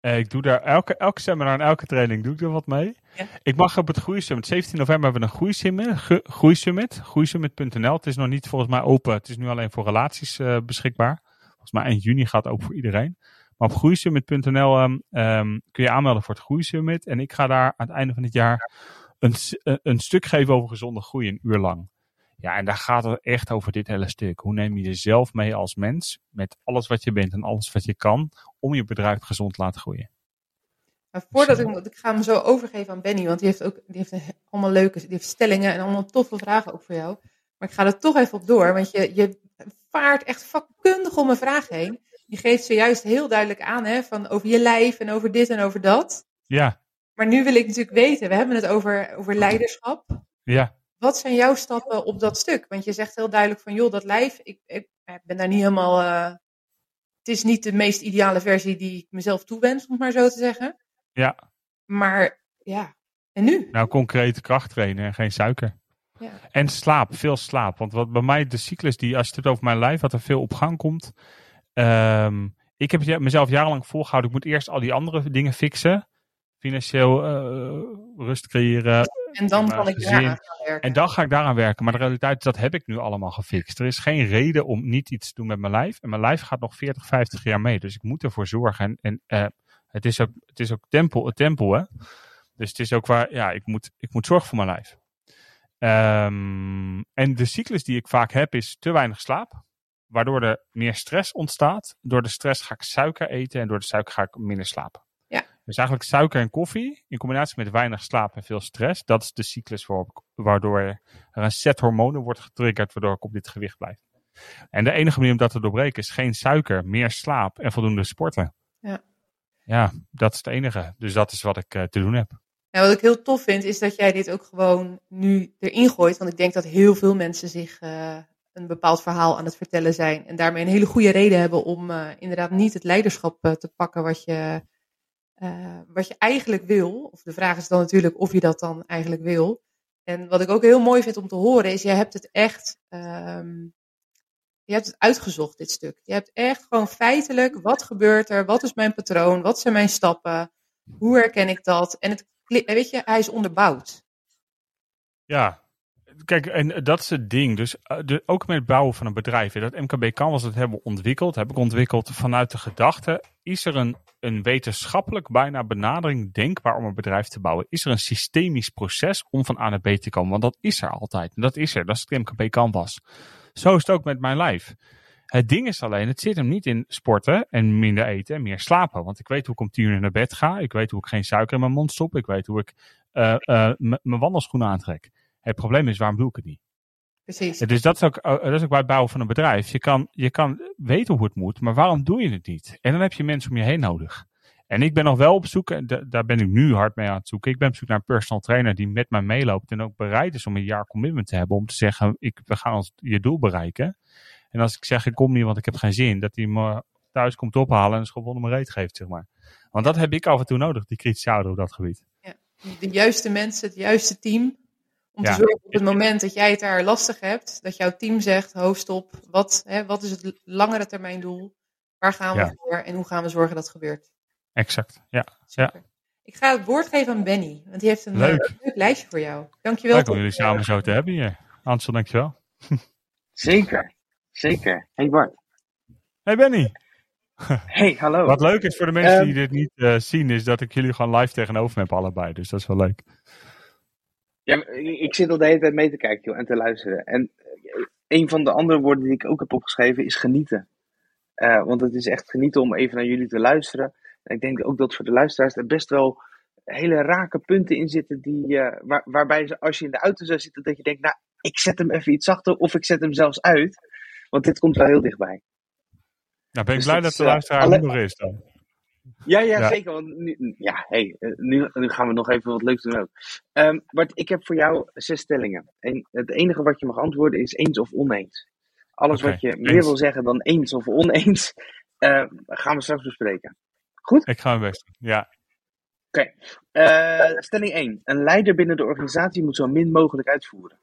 [SPEAKER 2] Eh, ik doe daar elke, elke seminar en elke training doe ik er wat mee.
[SPEAKER 3] Ja.
[SPEAKER 2] Ik mag op het Groeisummit. 17 november hebben we een Groeisummit. Groeisummit. Groeisummit.nl. Het is nog niet volgens mij open. Het is nu alleen voor relaties eh, beschikbaar. Volgens mij 1 juni gaat het ook voor iedereen. Maar op groeisummit.nl ehm, ehm, kun je aanmelden voor het Groeisummit. En ik ga daar aan het einde van het jaar een, s- een, stuk geven over gezonde groei, een uur lang. Ja, en daar gaat het echt over dit hele stuk. Hoe neem je jezelf mee als mens, met alles wat je bent en alles wat je kan, om je bedrijf gezond te laten groeien.
[SPEAKER 3] Maar voordat ik, ik ga hem zo overgeven aan Benny, want die heeft ook die heeft een, allemaal leuke die heeft stellingen en allemaal toffe vragen ook voor jou. Maar ik ga er toch even op door, want je, je vaart echt vakkundig om een vraag heen. Je geeft zojuist heel duidelijk aan hè, van over je lijf en over dit en over dat.
[SPEAKER 2] Ja,
[SPEAKER 3] Maar nu wil ik natuurlijk weten, we hebben het over, over leiderschap.
[SPEAKER 2] ja.
[SPEAKER 3] Wat zijn jouw stappen op dat stuk? Want je zegt heel duidelijk van, joh, dat lijf, ik, ik ben daar niet helemaal... eh, het is niet de meest ideale versie die ik mezelf toewens, om het maar zo te zeggen.
[SPEAKER 2] Ja.
[SPEAKER 3] Maar ja, en nu?
[SPEAKER 2] Nou, concrete kracht trainen en geen suiker.
[SPEAKER 3] Ja.
[SPEAKER 2] En slaap, veel slaap. Want wat bij mij de cyclus die, als je het over mijn lijf, wat er veel op gang komt. ehm, ik heb mezelf jarenlang volgehouden. Ik moet eerst al die andere dingen fixen. Financieel eh, rust creëren.
[SPEAKER 3] En dan kan ik daaraan gaan werken.
[SPEAKER 2] En dan ga ik daaraan werken. Maar de realiteit is, dat heb ik nu allemaal gefixt. Er is geen reden om niet iets te doen met mijn lijf. En mijn lijf gaat nog 40, 50 jaar mee. Dus ik moet ervoor zorgen. En, en eh, het is ook, het is ook tempel, het tempel, hè. Dus het is ook waar, ja, ik moet, ik moet zorgen voor mijn lijf. Ehm, en de cyclus die ik vaak heb is te weinig slaap. Waardoor er meer stress ontstaat. Door de stress ga ik suiker eten en door de suiker ga ik minder slapen. Dus eigenlijk suiker en koffie in combinatie met weinig slaap en veel stress. Dat is de cyclus waarop waardoor er een set hormonen wordt getriggerd waardoor ik op dit gewicht blijf. En de enige manier om dat te doorbreken is geen suiker, meer slaap en voldoende sporten.
[SPEAKER 3] Ja.
[SPEAKER 2] Ja, dat is het enige. Dus dat is wat ik eh, te doen heb.
[SPEAKER 3] Nou, wat ik heel tof vind, is dat jij dit ook gewoon nu erin gooit. Want ik denk dat heel veel mensen zich eh, een bepaald verhaal aan het vertellen zijn. En daarmee een hele goede reden hebben om eh, inderdaad niet het leiderschap te pakken wat je, uh, wat je eigenlijk wil. Of de vraag is dan natuurlijk of je dat dan eigenlijk wil. En wat ik ook heel mooi vind om te horen is, je hebt het echt, um, je hebt het uitgezocht, dit stuk. Je hebt echt gewoon feitelijk, wat gebeurt er? Wat is mijn patroon? Wat zijn mijn stappen? Hoe herken ik dat? En het, weet je, hij is onderbouwd.
[SPEAKER 2] Ja, kijk, en dat is het ding. Dus de, ook met het bouwen van een bedrijf. Dat MKB Canvas dat hebben ontwikkeld, heb ik ontwikkeld vanuit de gedachte: is er een, een wetenschappelijk bijna benadering denkbaar om een bedrijf te bouwen? Is er een systemisch proces om van A naar B te komen? Want dat is er altijd. Dat is er. Dat is het MKB Canvas. Zo is het ook met mijn lijf. Het ding is alleen, het zit hem niet in sporten en minder eten en meer slapen. Want ik weet hoe ik om tien uur naar bed ga. Ik weet hoe ik geen suiker in mijn mond stop. Ik weet hoe ik uh, uh, mijn wandelschoenen aantrek. Het probleem is, waarom doe ik het niet?
[SPEAKER 3] Precies.
[SPEAKER 2] Dus dat is, ook, dat is ook bij het bouwen van een bedrijf. Je kan, je kan weten hoe het moet, maar waarom doe je het niet? En dan heb je mensen om je heen nodig. En ik ben nog wel op zoek, en daar ben ik nu hard mee aan het zoeken. Ik ben op zoek naar een personal trainer die met mij meeloopt en ook bereid is om een jaar commitment te hebben. Om te zeggen, ik, we gaan ons je doel bereiken. En als ik zeg, ik kom niet, want ik heb geen zin, dat hij me thuis komt ophalen en een schop onder mijn reet geeft, zeg maar. Want dat heb ik af en toe nodig, die kritische ouder op dat gebied.
[SPEAKER 3] Ja, de juiste mensen, het juiste team. Om te zorgen op het moment dat jij het daar lastig hebt, dat jouw team zegt, hoofdstop, wat, hè, wat is het langere termijn doel? Waar gaan we voor en hoe gaan we zorgen dat het gebeurt?
[SPEAKER 2] Exact, ja. ja.
[SPEAKER 3] Ik ga het woord geven aan Benny, want die heeft een leuk, leuk lijstje voor jou. Dankjewel.
[SPEAKER 2] Leuk om jullie samen zo te hebben hier. Ansel, dankjewel.
[SPEAKER 4] Zeker, zeker. Hey Bart.
[SPEAKER 2] Hey Benny.
[SPEAKER 4] Hey, hallo.
[SPEAKER 2] Wat leuk is voor de mensen die dit niet uh, zien, is dat ik jullie gewoon live tegenover me heb allebei. Dus dat is wel leuk.
[SPEAKER 4] Ja, ik zit al de hele tijd mee te kijken joh, en te luisteren. En een van de andere woorden die ik ook heb opgeschreven is genieten. Uh, want het is echt genieten om even naar jullie te luisteren. En ik denk ook dat voor de luisteraars er best wel hele rake punten in zitten. Die, uh, waar, waarbij ze, als je in de auto zou zitten, dat je denkt, nou, ik zet hem even iets zachter of ik zet hem zelfs uit. Want dit komt wel heel dichtbij.
[SPEAKER 2] Nou, ben ik dus blij dat, de luisteraar alle... nog is dan.
[SPEAKER 4] Ja, ja, ja, zeker. Want nu, ja, hey, nu, nu, gaan we nog even wat leuks doen ook. Um, Bart, ik heb voor jou zes stellingen. En het enige wat je mag antwoorden is eens of oneens. Alles okay, wat je meer eens. wil zeggen dan eens of oneens, uh, gaan we straks bespreken. Goed?
[SPEAKER 2] Ik ga mijn best doen, ja.
[SPEAKER 4] Oké. Okay. Uh, stelling 1. Een leider binnen de organisatie moet zo min mogelijk uitvoeren.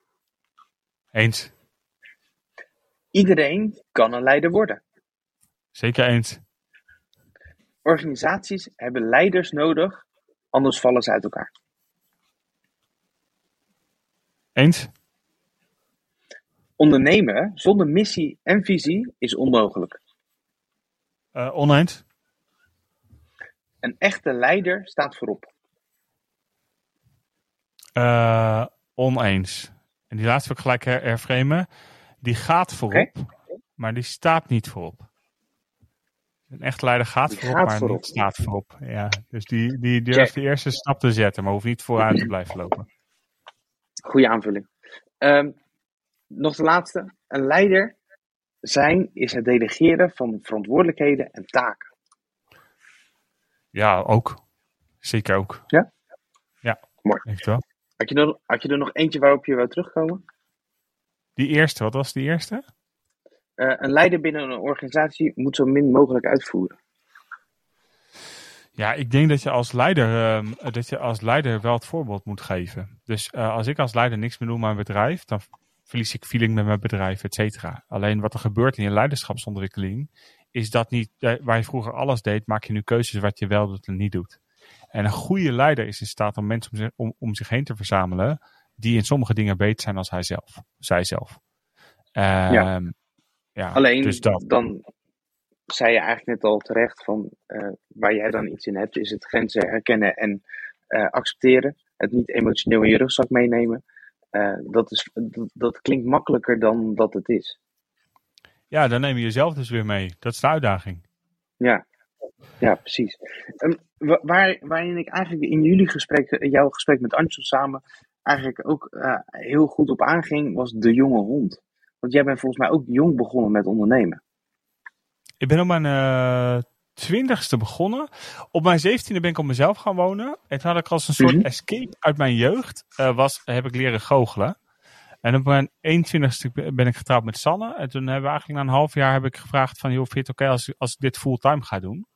[SPEAKER 2] Eens.
[SPEAKER 4] Iedereen kan een leider worden.
[SPEAKER 2] Zeker eens.
[SPEAKER 4] Organisaties hebben leiders nodig, anders vallen ze uit elkaar.
[SPEAKER 2] Eens.
[SPEAKER 4] Ondernemen zonder missie en visie is onmogelijk.
[SPEAKER 2] Uh, oneens.
[SPEAKER 4] Een echte leider staat voorop.
[SPEAKER 2] Uh, oneens. En die laatste wil ik gelijk her herframen. Die gaat voorop, okay. maar die staat niet voorop. Een echte leider gaat die voorop, gaat maar voorop. niet staat voorop. Ja, dus die, die durft de eerste stap te zetten, maar hoeft niet vooruit te blijven lopen.
[SPEAKER 4] Goeie aanvulling. Um, nog de laatste. Een leider zijn is het delegeren van verantwoordelijkheden en taken.
[SPEAKER 2] Ja, ook. Zeker ook.
[SPEAKER 4] Ja?
[SPEAKER 2] Ja,
[SPEAKER 4] mooi.
[SPEAKER 2] Echt wel.
[SPEAKER 4] Had je, er, had je er nog eentje waarop je wou terugkomen?
[SPEAKER 2] Die eerste, wat was die eerste?
[SPEAKER 4] Uh, een leider binnen een organisatie moet zo min mogelijk uitvoeren.
[SPEAKER 2] Ja, ik denk dat je als leider, uh, dat je als leider wel het voorbeeld moet geven. Dus uh, als ik als leider niks meer doe met mijn bedrijf, dan verlies ik feeling met mijn bedrijf, et cetera. Alleen wat er gebeurt in je leiderschapsontwikkeling, is dat niet, waar je vroeger alles deed, maak je nu keuzes wat je wel doet en niet doet. En een goede leider is in staat om mensen om, zich, om, om zich heen te verzamelen, die in sommige dingen beter zijn als hij zelf, zijzelf.
[SPEAKER 4] ja. Ja, Alleen dus dat. dan zei je eigenlijk net al terecht van uh, waar jij dan iets in hebt, is het grenzen herkennen en uh, accepteren. Het niet emotioneel in je rugzak meenemen. Uh, dat, is, dat, dat, klinkt makkelijker dan dat het is.
[SPEAKER 2] Ja, dan neem je jezelf dus weer mee. Dat is de uitdaging.
[SPEAKER 4] Ja, ja precies. Um, waar, waarin ik eigenlijk in jullie gesprek, jouw gesprek met Ansel samen, eigenlijk ook heel goed op aanging, was de jonge hond. Want jij bent volgens mij ook jong begonnen met ondernemen.
[SPEAKER 2] Ik ben op mijn uh, twintigste begonnen. Op mijn zeventiende ben ik op mezelf gaan wonen. En toen had ik als een soort mm -hmm. escape uit mijn jeugd, uh, was, heb ik leren goochelen. En op mijn 21ste ben ik getrouwd met Sanne. En toen hebben we eigenlijk na een half jaar heb ik gevraagd van, joh, vind je het oké okay als, als ik dit fulltime ga doen?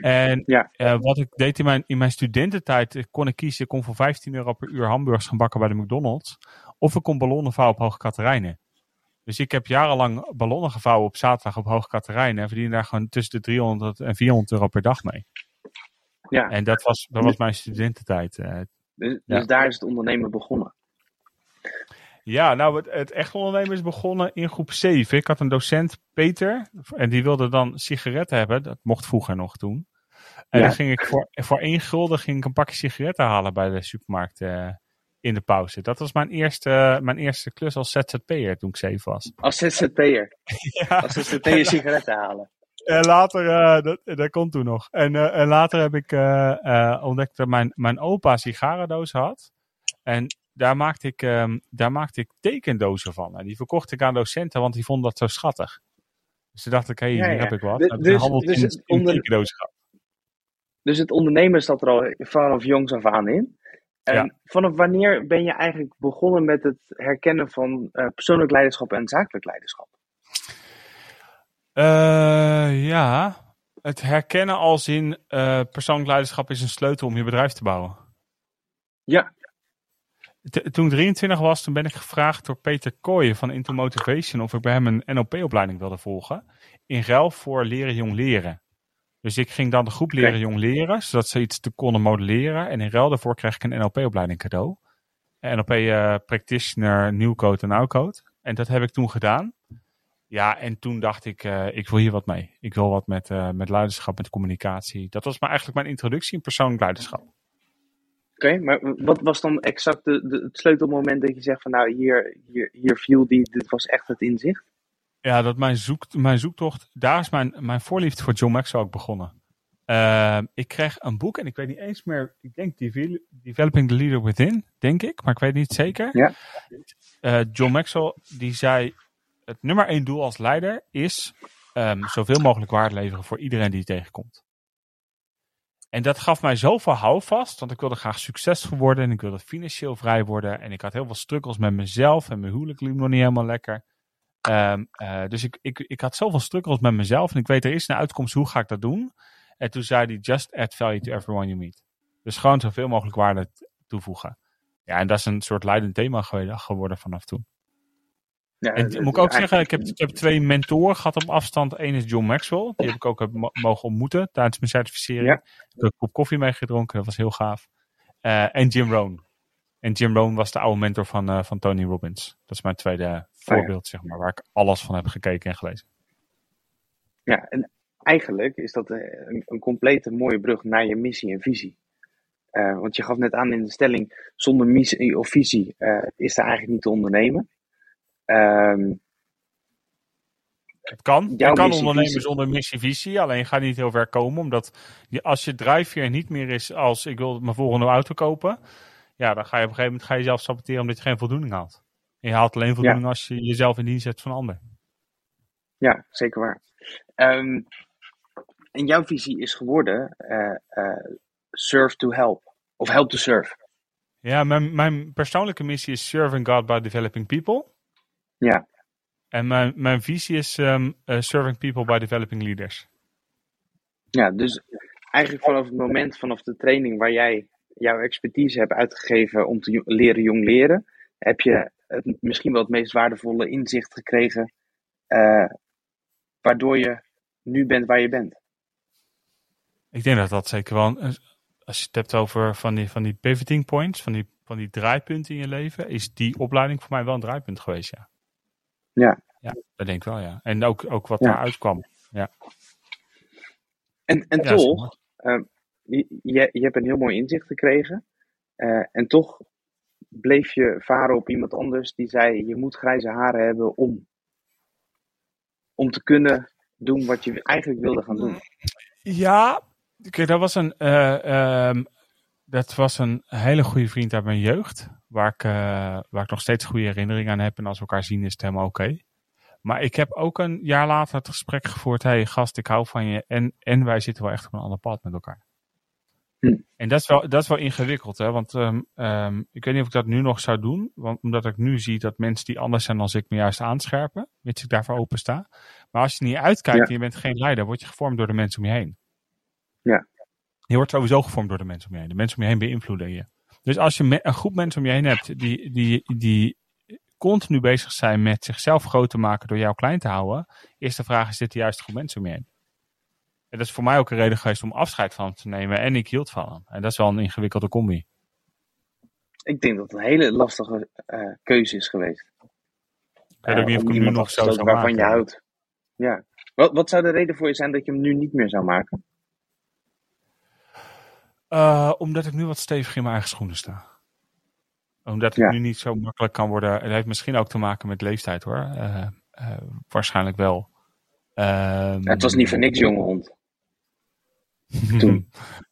[SPEAKER 2] En
[SPEAKER 4] Ja.
[SPEAKER 2] eh, wat ik deed in mijn, in mijn studententijd, kon ik kiezen, ik kon voor 15 euro per uur hamburgers gaan bakken bij de McDonald's. Of ik kon ballonnen vouwen op Hoge Katerijnen. Dus ik heb jarenlang ballonnen gevouwen op zaterdag op Hoge Katerijnen. En verdiende daar gewoon tussen de 300 en 400 euro per dag mee.
[SPEAKER 4] Ja,
[SPEAKER 2] En dat was, dat was mijn studententijd. eh.
[SPEAKER 4] dus,
[SPEAKER 2] Ja.
[SPEAKER 4] dus daar is het ondernemen begonnen.
[SPEAKER 2] Ja, nou, het, het echt ondernemen is begonnen in groep 7. Ik had een docent, Peter, en die wilde dan sigaretten hebben. Dat mocht vroeger nog toen. En
[SPEAKER 4] Ja.
[SPEAKER 2] dan ging ik voor, voor één gulden ging ik een pakje sigaretten halen bij de supermarkt eh, in de pauze. Dat was mijn eerste, mijn eerste klus als ZZP'er toen ik 7 was.
[SPEAKER 4] Als ZZP'er.
[SPEAKER 2] Ja.
[SPEAKER 4] Als ZZP'er sigaretten halen.
[SPEAKER 2] En later, eh, dat, dat komt toen nog. En, eh, en later heb ik eh, ontdekt dat mijn, mijn opa sigarendozen had. En daar maakte, ik, ehm, daar maakte ik tekendozen van. En die verkocht ik aan docenten, want die vonden dat zo schattig. Dus toen dacht ik, hé, hey,
[SPEAKER 4] Ja,
[SPEAKER 2] hier
[SPEAKER 4] ja.
[SPEAKER 2] heb ik wat.
[SPEAKER 4] Dus- dus- dus het onder-. Dus het ondernemen zat er al vanaf jongs af aan in. En
[SPEAKER 2] Ja.
[SPEAKER 4] vanaf wanneer ben je eigenlijk begonnen met het herkennen van eh, persoonlijk leiderschap en zakelijk leiderschap?
[SPEAKER 2] Eh, ja, het herkennen als in eh, persoonlijk leiderschap is een sleutel om je bedrijf te bouwen.
[SPEAKER 4] Ja,
[SPEAKER 2] T- toen ik 23 was, toen ben ik gevraagd door Peter Kooijen van Into Motivation of ik bij hem een NLP-opleiding wilde volgen. In ruil voor leren jong leren. Dus ik ging dan de groep leren jong leren, zodat ze iets te konden modelleren. En in ruil daarvoor kreeg ik een NLP-opleiding cadeau. NLP eh, Practitioner, Nieuwcode en Oudcode. En dat heb ik toen gedaan. Ja, en toen dacht ik, eh, ik wil hier wat mee. Ik wil wat met, eh, met leiderschap, met communicatie. Dat was maar eigenlijk mijn introductie in persoonlijk leiderschap.
[SPEAKER 4] oké. maar wat was dan exact de, de, het sleutelmoment dat je zegt van nou hier, hier, hier viel die, dit was echt het inzicht?
[SPEAKER 2] Ja, dat mijn, zoek, mijn zoektocht, daar is mijn, mijn voorliefde voor John Maxwell ook begonnen. Uh, ik kreeg een boek en ik weet niet eens meer, ik denk Devel Developing the Leader Within, denk ik, maar ik weet niet zeker.
[SPEAKER 4] Ja.
[SPEAKER 2] Uh, John Maxwell, die zei, het nummer één doel als leider is um, zoveel mogelijk waarde leveren voor iedereen die je tegenkomt. En dat gaf mij zoveel houvast, want ik wilde graag succesvol worden en ik wilde financieel vrij worden. En ik had heel veel struggles met mezelf en mijn huwelijk liep nog niet helemaal lekker. Um, uh, dus ik, ik, ik had zoveel struggles met mezelf en ik weet er is een uitkomst, hoe ga ik dat doen? En toen zei hij, just add value to everyone you meet. Dus gewoon zoveel mogelijk waarde toevoegen. Ja, en dat is een soort leidend thema geworden vanaf toen. Ja, en moet ik ook zeggen, ik heb, ik heb twee mentoren gehad op afstand. Eén is John Maxwell, die heb ik ook mogen ontmoeten tijdens mijn certificering. Ja. Ik heb een kop koffie meegedronken, dat was heel gaaf. Uh, en Jim Rohn. En Jim Rohn was de oude mentor van, uh, van Tony Robbins. Dat is mijn tweede voorbeeld, zeg maar, waar ik alles van heb gekeken en gelezen.
[SPEAKER 4] Ja, en eigenlijk is dat een, een complete mooie brug naar je missie en visie. Uh, want je gaf net aan in de stelling, zonder missie of visie uh, is er eigenlijk niet te ondernemen. Um,
[SPEAKER 2] het kan. Je kan ondernemen zonder missie-visie, alleen je gaat niet heel ver komen. Omdat je, als je drijfveer niet meer is als ik wil mijn volgende auto kopen, ja, dan ga je op een gegeven moment ga je jezelf saboteren omdat je geen voldoening haalt. En je haalt alleen voldoening ja. als je jezelf in dienst zet van anderen.
[SPEAKER 4] Ja, zeker waar. Um, en jouw visie is geworden uh, uh, serve to help. Of help to serve.
[SPEAKER 2] Ja, mijn, mijn persoonlijke missie is serving God by developing people.
[SPEAKER 4] Ja.
[SPEAKER 2] En mijn, mijn visie is um, uh, serving people by developing leaders.
[SPEAKER 4] Ja, dus eigenlijk vanaf het moment, vanaf de training waar jij jouw expertise hebt uitgegeven om te leren jong leren, heb je het, misschien wel het meest waardevolle inzicht gekregen, uh, waardoor je nu bent waar je bent.
[SPEAKER 2] Ik denk dat dat zeker wel, als je het hebt over van die, van die pivoting points, van die, van die draaipunten in je leven, is die opleiding voor mij wel een draaipunt geweest, ja.
[SPEAKER 4] Ja.
[SPEAKER 2] Ja, dat denk ik wel, ja. En ook, ook wat ja. daaruit kwam, ja.
[SPEAKER 4] En, en ja, toch, uh, je, je hebt een heel mooi inzicht gekregen. Uh, en toch bleef je varen op iemand anders die zei: Je moet grijze haren hebben om, om te kunnen doen wat je eigenlijk wilde gaan doen.
[SPEAKER 2] Ja, kijk, dat was een, uh, um, dat was een hele goede vriend uit mijn jeugd. Waar ik, uh, waar ik nog steeds goede herinneringen aan heb. En als we elkaar zien is het helemaal oké. Maar ik heb ook een jaar later het gesprek gevoerd. Hé hey, gast, ik hou van je. En, en wij zitten wel echt op een ander pad met elkaar.
[SPEAKER 4] Hm.
[SPEAKER 2] En dat is, wel, dat is wel ingewikkeld. Hè? Want um, um, ik weet niet of ik dat nu nog zou doen. Want omdat ik nu zie dat mensen die anders zijn dan ik me juist aanscherpen. Mits ik daarvoor open sta. Maar als je niet uitkijkt ja. en je bent geen leider, word je gevormd door de mensen om je heen.
[SPEAKER 4] Ja.
[SPEAKER 2] Je wordt sowieso gevormd door de mensen om je heen. De mensen om je heen beïnvloeden je. Dus als je een groep mensen om je heen hebt die, die, die continu bezig zijn met zichzelf groot te maken door jou klein te houden, is de vraag, is dit de juiste groep mensen om je heen? En dat is voor mij ook een reden geweest om afscheid van hem te nemen en ik hield van hem. En dat is wel een ingewikkelde combi.
[SPEAKER 4] Ik denk dat het een hele lastige uh, keuze is geweest.
[SPEAKER 2] Ik weet ook niet of ik hem nu nog zo zou
[SPEAKER 4] waarvan je houdt. Ja. Wat, wat zou de reden voor je zijn dat je hem nu niet meer zou maken?
[SPEAKER 2] Uh, omdat ik nu wat stevig in mijn eigen schoenen sta. Omdat ik nu niet zo makkelijk kan worden. Het heeft misschien ook te maken met leeftijd hoor. Uh, uh, waarschijnlijk wel.
[SPEAKER 4] Ja, het was niet voor niks, jonge hond. Toen.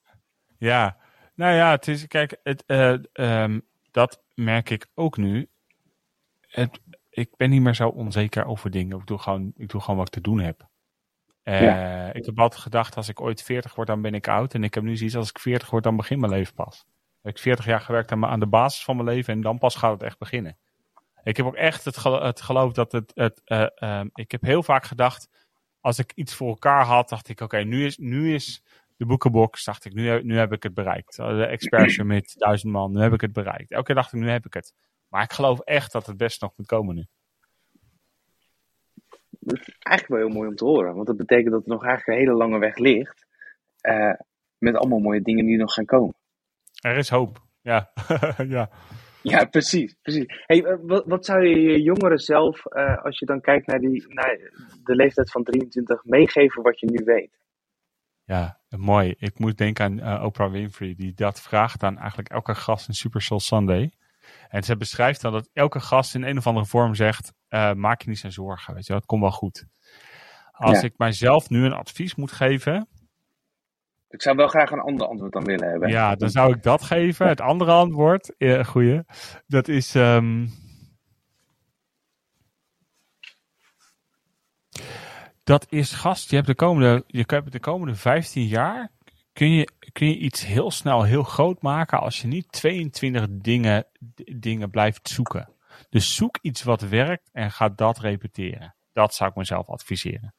[SPEAKER 2] ja, nou ja, het is, kijk, het, um, dat merk ik ook nu. Het, ik ben niet meer zo onzeker over dingen. Ik doe gewoon, ik doe gewoon wat ik te doen heb. Uh, ja. Ik heb altijd gedacht, als ik ooit 40 word, dan ben ik oud. En ik heb nu zoiets, als ik 40 word, dan begint mijn leven pas. Ik heb 40 jaar gewerkt aan, aan de basis van mijn leven en dan pas gaat het echt beginnen. Ik heb ook echt het, gelo het geloof dat het. het uh, uh, ik heb heel vaak gedacht, als ik iets voor elkaar had, dacht ik, oké, okay, nu, is, nu is de boekenbox, dacht ik, nu, nu heb ik het bereikt. De expert met duizend man, nu heb ik het bereikt. Elke keer dacht ik, nu heb ik het. Maar ik geloof echt dat het best nog moet komen nu.
[SPEAKER 4] Dat is eigenlijk wel heel mooi om te horen. Want dat betekent dat er nog eigenlijk een hele lange weg ligt. Uh, met allemaal mooie dingen die nog gaan komen.
[SPEAKER 2] Er is hoop, ja. ja.
[SPEAKER 4] Ja, precies. precies. Hey, wat, wat zou je je jongeren zelf, uh, als je dan kijkt naar, die, naar de leeftijd van 23, meegeven wat je nu weet?
[SPEAKER 2] Ja, mooi. Ik moet denken aan uh, Oprah Winfrey, die dat vraagt aan eigenlijk elke gast in Super Soul Sunday. En ze beschrijft dan dat elke gast in een of andere vorm zegt: uh, maak je niet zo'n zorgen, weet je, dat komt wel goed. Als ja. ik mijzelf nu een advies moet geven.
[SPEAKER 4] Ik zou wel graag een ander antwoord dan willen hebben.
[SPEAKER 2] Ja, dan zou ik dat geven. Het andere antwoord, ja, goeie, dat is. Um, dat is gast. Je hebt de komende, je hebt de komende 15 jaar kun je, kun je iets heel snel heel groot maken als je niet 22 dingen, dingen blijft zoeken. Dus zoek iets wat werkt en ga dat repeteren. Dat zou ik mezelf adviseren.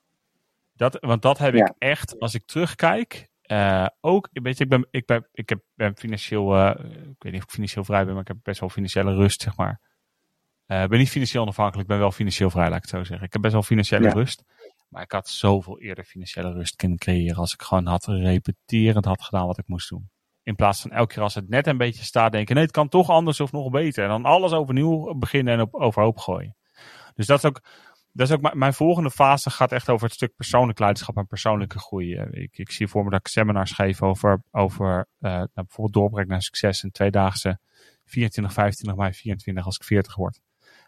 [SPEAKER 2] Dat, want dat heb ja. ik echt, als ik terugkijk, uh, ook, weet je, ik ben, ik ben, ik heb, ben financieel, uh, ik weet niet of ik financieel vrij ben, maar ik heb best wel financiële rust, zeg maar. Ik uh, ben niet financieel onafhankelijk, ik ben wel financieel vrij, laat ik het zo zeggen. Ik heb best wel financiële ja. rust. Maar ik had zoveel eerder financiële rust kunnen creëren als ik gewoon had repeterend had gedaan wat ik moest doen. In plaats van elke keer als het net een beetje staat denken, nee het kan toch anders of nog beter. En dan alles overnieuw beginnen en op, overhoop gooien. Dus dat is ook, dat is ook mijn volgende fase gaat echt over het stuk persoonlijk leiderschap en persoonlijke groei. Ik, ik zie voor me dat ik seminars geef over, over uh, nou, bijvoorbeeld doorbrek naar succes in tweedaagse 24, 25 mei 24 als ik 40 word.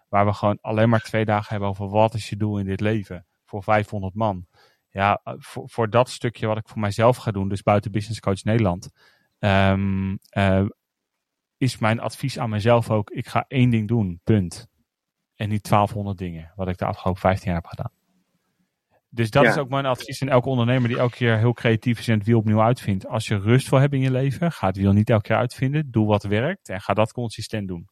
[SPEAKER 2] Waar we gewoon alleen maar twee dagen hebben over wat is je doel in dit leven voor 500 man. Ja, voor, voor dat stukje wat ik voor mijzelf ga doen, dus buiten Business Coach Nederland, um, uh, is mijn advies aan mezelf ook, ik ga één ding doen, punt. En niet 1200 dingen, wat ik de afgelopen 15 jaar heb gedaan. Dus dat ja. is ook mijn advies aan elke ondernemer die elke keer heel creatief is en het wiel opnieuw uitvindt. Als je rust wil hebben in je leven, ga het wiel niet elke keer uitvinden. Doe wat werkt en ga dat consistent doen.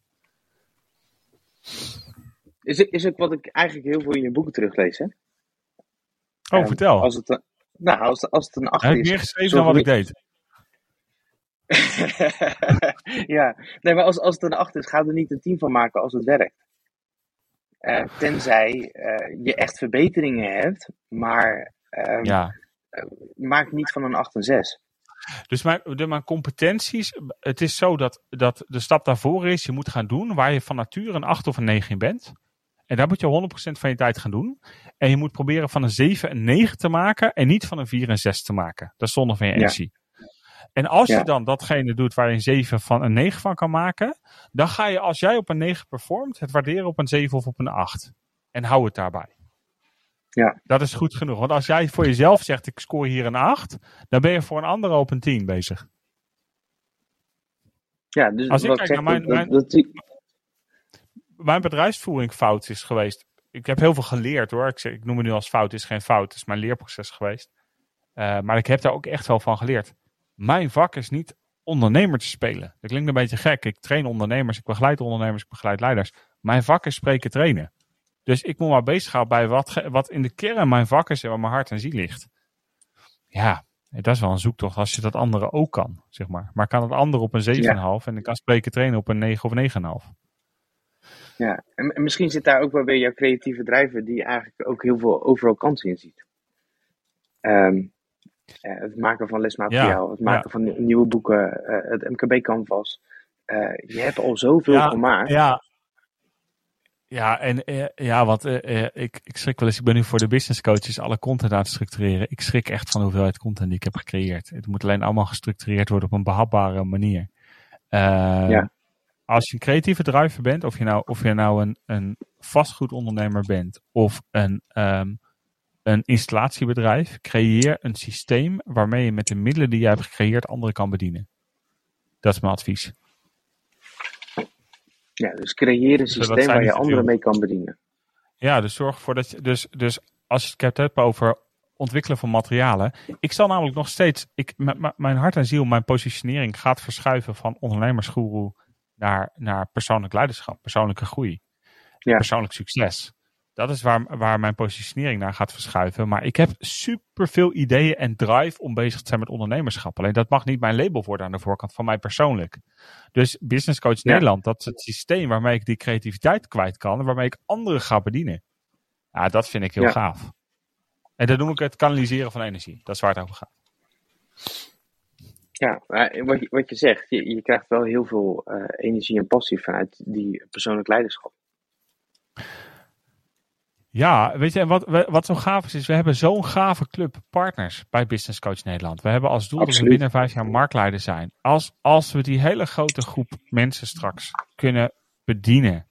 [SPEAKER 4] Is het, is het wat ik eigenlijk heel veel in je boeken teruglees, hè?
[SPEAKER 2] Oh, vertel.
[SPEAKER 4] Als het, nou, als, als het een 8
[SPEAKER 2] is... Heb ik meer geschreven dan wat ik deed?
[SPEAKER 4] ja, nee, maar als, als het een 8 is, ga er niet een 10 van maken als het werkt. Uh, tenzij uh, je echt verbeteringen hebt, maar um,
[SPEAKER 2] ja.
[SPEAKER 4] uh, maak niet van een 8 een 6.
[SPEAKER 2] Dus mijn, de, mijn competenties, het is zo dat, dat de stap daarvoor is, je moet gaan doen waar je van nature een 8 of een 9 in bent. En daar moet je 100% van je tijd gaan doen. En je moet proberen van een 7 een 9 te maken en niet van een 4 een 6 te maken. Dat is zonde van je. Ja. En als ja. je dan datgene doet waar je een 7 van een 9 van kan maken, dan ga je als jij op een 9 performt, het waarderen op een 7 of op een 8. En hou het daarbij.
[SPEAKER 4] Ja.
[SPEAKER 2] Dat is goed genoeg. Want als jij voor jezelf zegt, ik scoor hier een 8, dan ben je voor een ander op een 10 bezig.
[SPEAKER 4] Ja, dus
[SPEAKER 2] als ik kijk
[SPEAKER 4] zeg,
[SPEAKER 2] naar mijn,
[SPEAKER 4] dat,
[SPEAKER 2] mijn,
[SPEAKER 4] dat, dat,
[SPEAKER 2] mijn bedrijfsvoering fout is geweest. Ik heb heel veel geleerd hoor. Ik, zeg, ik noem het nu als fout, is geen fout. Het is mijn leerproces geweest. Uh, maar ik heb daar ook echt wel van geleerd. Mijn vak is niet ondernemer te spelen. Dat klinkt een beetje gek. Ik train ondernemers, ik begeleid ondernemers, ik begeleid leiders. Mijn vak is spreken trainen. Dus ik moet maar bezig houden bij wat, wat in de kern mijn vak is en waar mijn hart en ziel ligt. Ja, dat is wel een zoektocht als je dat andere ook kan, zeg maar. Maar kan het andere op een 7,5 en ik kan spreken trainen op een 9 of 9,5.
[SPEAKER 4] Ja, en, en misschien zit daar ook wel weer jouw creatieve drijver die eigenlijk ook heel veel overal kansen in ziet. Ehm, eh, het maken van lesmateriaal, het maken van nieuw- nieuwe boeken, eh, het MKB-canvas. Eh, je hebt al zoveel
[SPEAKER 2] Ja,
[SPEAKER 4] gemaakt.
[SPEAKER 2] Ja, ja en ja, want eh, ik, ik schrik wel eens. Ik ben nu voor de business coaches alle content aan het structureren. Ik schrik echt van de hoeveelheid content die ik heb gecreëerd. Het moet alleen allemaal gestructureerd worden op een behapbare manier. Eh,
[SPEAKER 4] Ja.
[SPEAKER 2] Als je een creatieve driver bent, of je nou, of je nou een, een vastgoedondernemer bent of een, ehm, een installatiebedrijf, creëer een systeem waarmee je met de middelen die je hebt gecreëerd anderen kan bedienen. Dat is mijn advies.
[SPEAKER 4] Ja, dus creëer een systeem waar je anderen mee kan bedienen.
[SPEAKER 2] Ja, dus zorg ervoor dat je. Dus, dus als je het hebt over ontwikkelen van materialen. Ik zal namelijk nog steeds. Ik, mijn hart en ziel, mijn positionering gaat verschuiven van ondernemersgoeroe naar, naar persoonlijk leiderschap, persoonlijke groei,
[SPEAKER 4] Ja.
[SPEAKER 2] persoonlijk succes. Dat is waar, waar mijn positionering naar gaat verschuiven. Maar ik heb superveel ideeën en drive om bezig te zijn met ondernemerschap. Alleen dat mag niet mijn label worden aan de voorkant van mij persoonlijk. Dus Business Coach
[SPEAKER 4] Ja.
[SPEAKER 2] Nederland, dat is het systeem waarmee ik die creativiteit kwijt kan. En waarmee ik anderen ga bedienen. Ja, dat vind ik heel
[SPEAKER 4] Ja.
[SPEAKER 2] gaaf. En dat noem ik het kanaliseren van energie. Dat is waar het over gaat.
[SPEAKER 4] Ja, maar wat je, wat je zegt, je, je krijgt wel heel veel eh, energie en passie vanuit die persoonlijk leiderschap.
[SPEAKER 2] Ja, weet je, en wat, wat zo gaaf is, is we hebben zo'n gave club partners bij Business Coach Nederland. We hebben als doel dat we
[SPEAKER 4] Absoluut.
[SPEAKER 2] binnen vijf jaar marktleider zijn. Als, als we die hele grote groep mensen straks kunnen bedienen.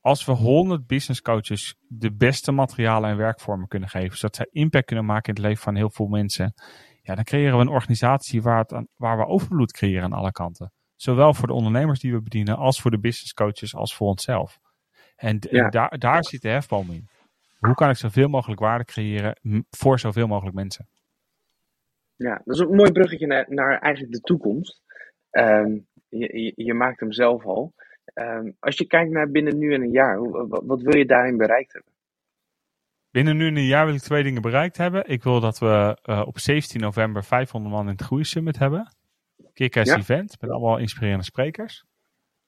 [SPEAKER 2] Als we 100 business coaches de beste materialen en werkvormen kunnen geven, zodat zij impact kunnen maken in het leven van heel veel mensen. Ja, dan creëren we een organisatie waar, het aan, waar we overvloed creëren aan alle kanten. Zowel voor de ondernemers die we bedienen, als voor de business coaches, als voor onszelf. En,
[SPEAKER 4] Ja.
[SPEAKER 2] daar, daar zit de hefboom in. Hoe kan ik zoveel mogelijk waarde creëren voor zoveel mogelijk mensen?
[SPEAKER 4] Ja, dat is een mooi bruggetje naar, naar eigenlijk de toekomst. Ehm, je, je, je maakt hem zelf al. Ehm, als je kijkt naar binnen nu en een jaar, wat, wat wil je daarin bereikt hebben?
[SPEAKER 2] Binnen nu een jaar wil ik twee dingen bereikt hebben. Ik wil dat we eh, op 17 november 500 man in het Groei Summit hebben. Kick-ass
[SPEAKER 4] Ja.
[SPEAKER 2] event met allemaal inspirerende sprekers.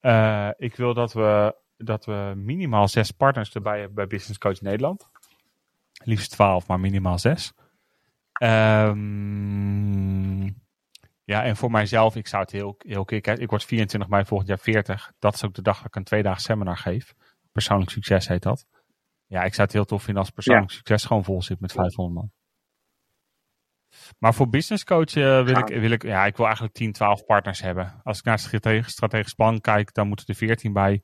[SPEAKER 2] Eh, ik wil dat we, dat we minimaal zes partners erbij hebben bij Business Coach Nederland. Liefst 12, maar minimaal zes. Ehm, ja, en voor mijzelf, ik zou het heel, heel Ik word 24 mei volgend jaar 40. Dat is ook de dag dat ik een tweedaagse seminar geef. Persoonlijk succes heet dat. Ja, ik zou het heel tof vinden als persoonlijk succes gewoon vol zit met 500 man. Maar voor business coach eh, wil, ik, wil ik, ja, ik wil eigenlijk 10, 12 partners hebben. Als ik naar strategisch, strategisch plan kijk, dan moeten er 14 bij.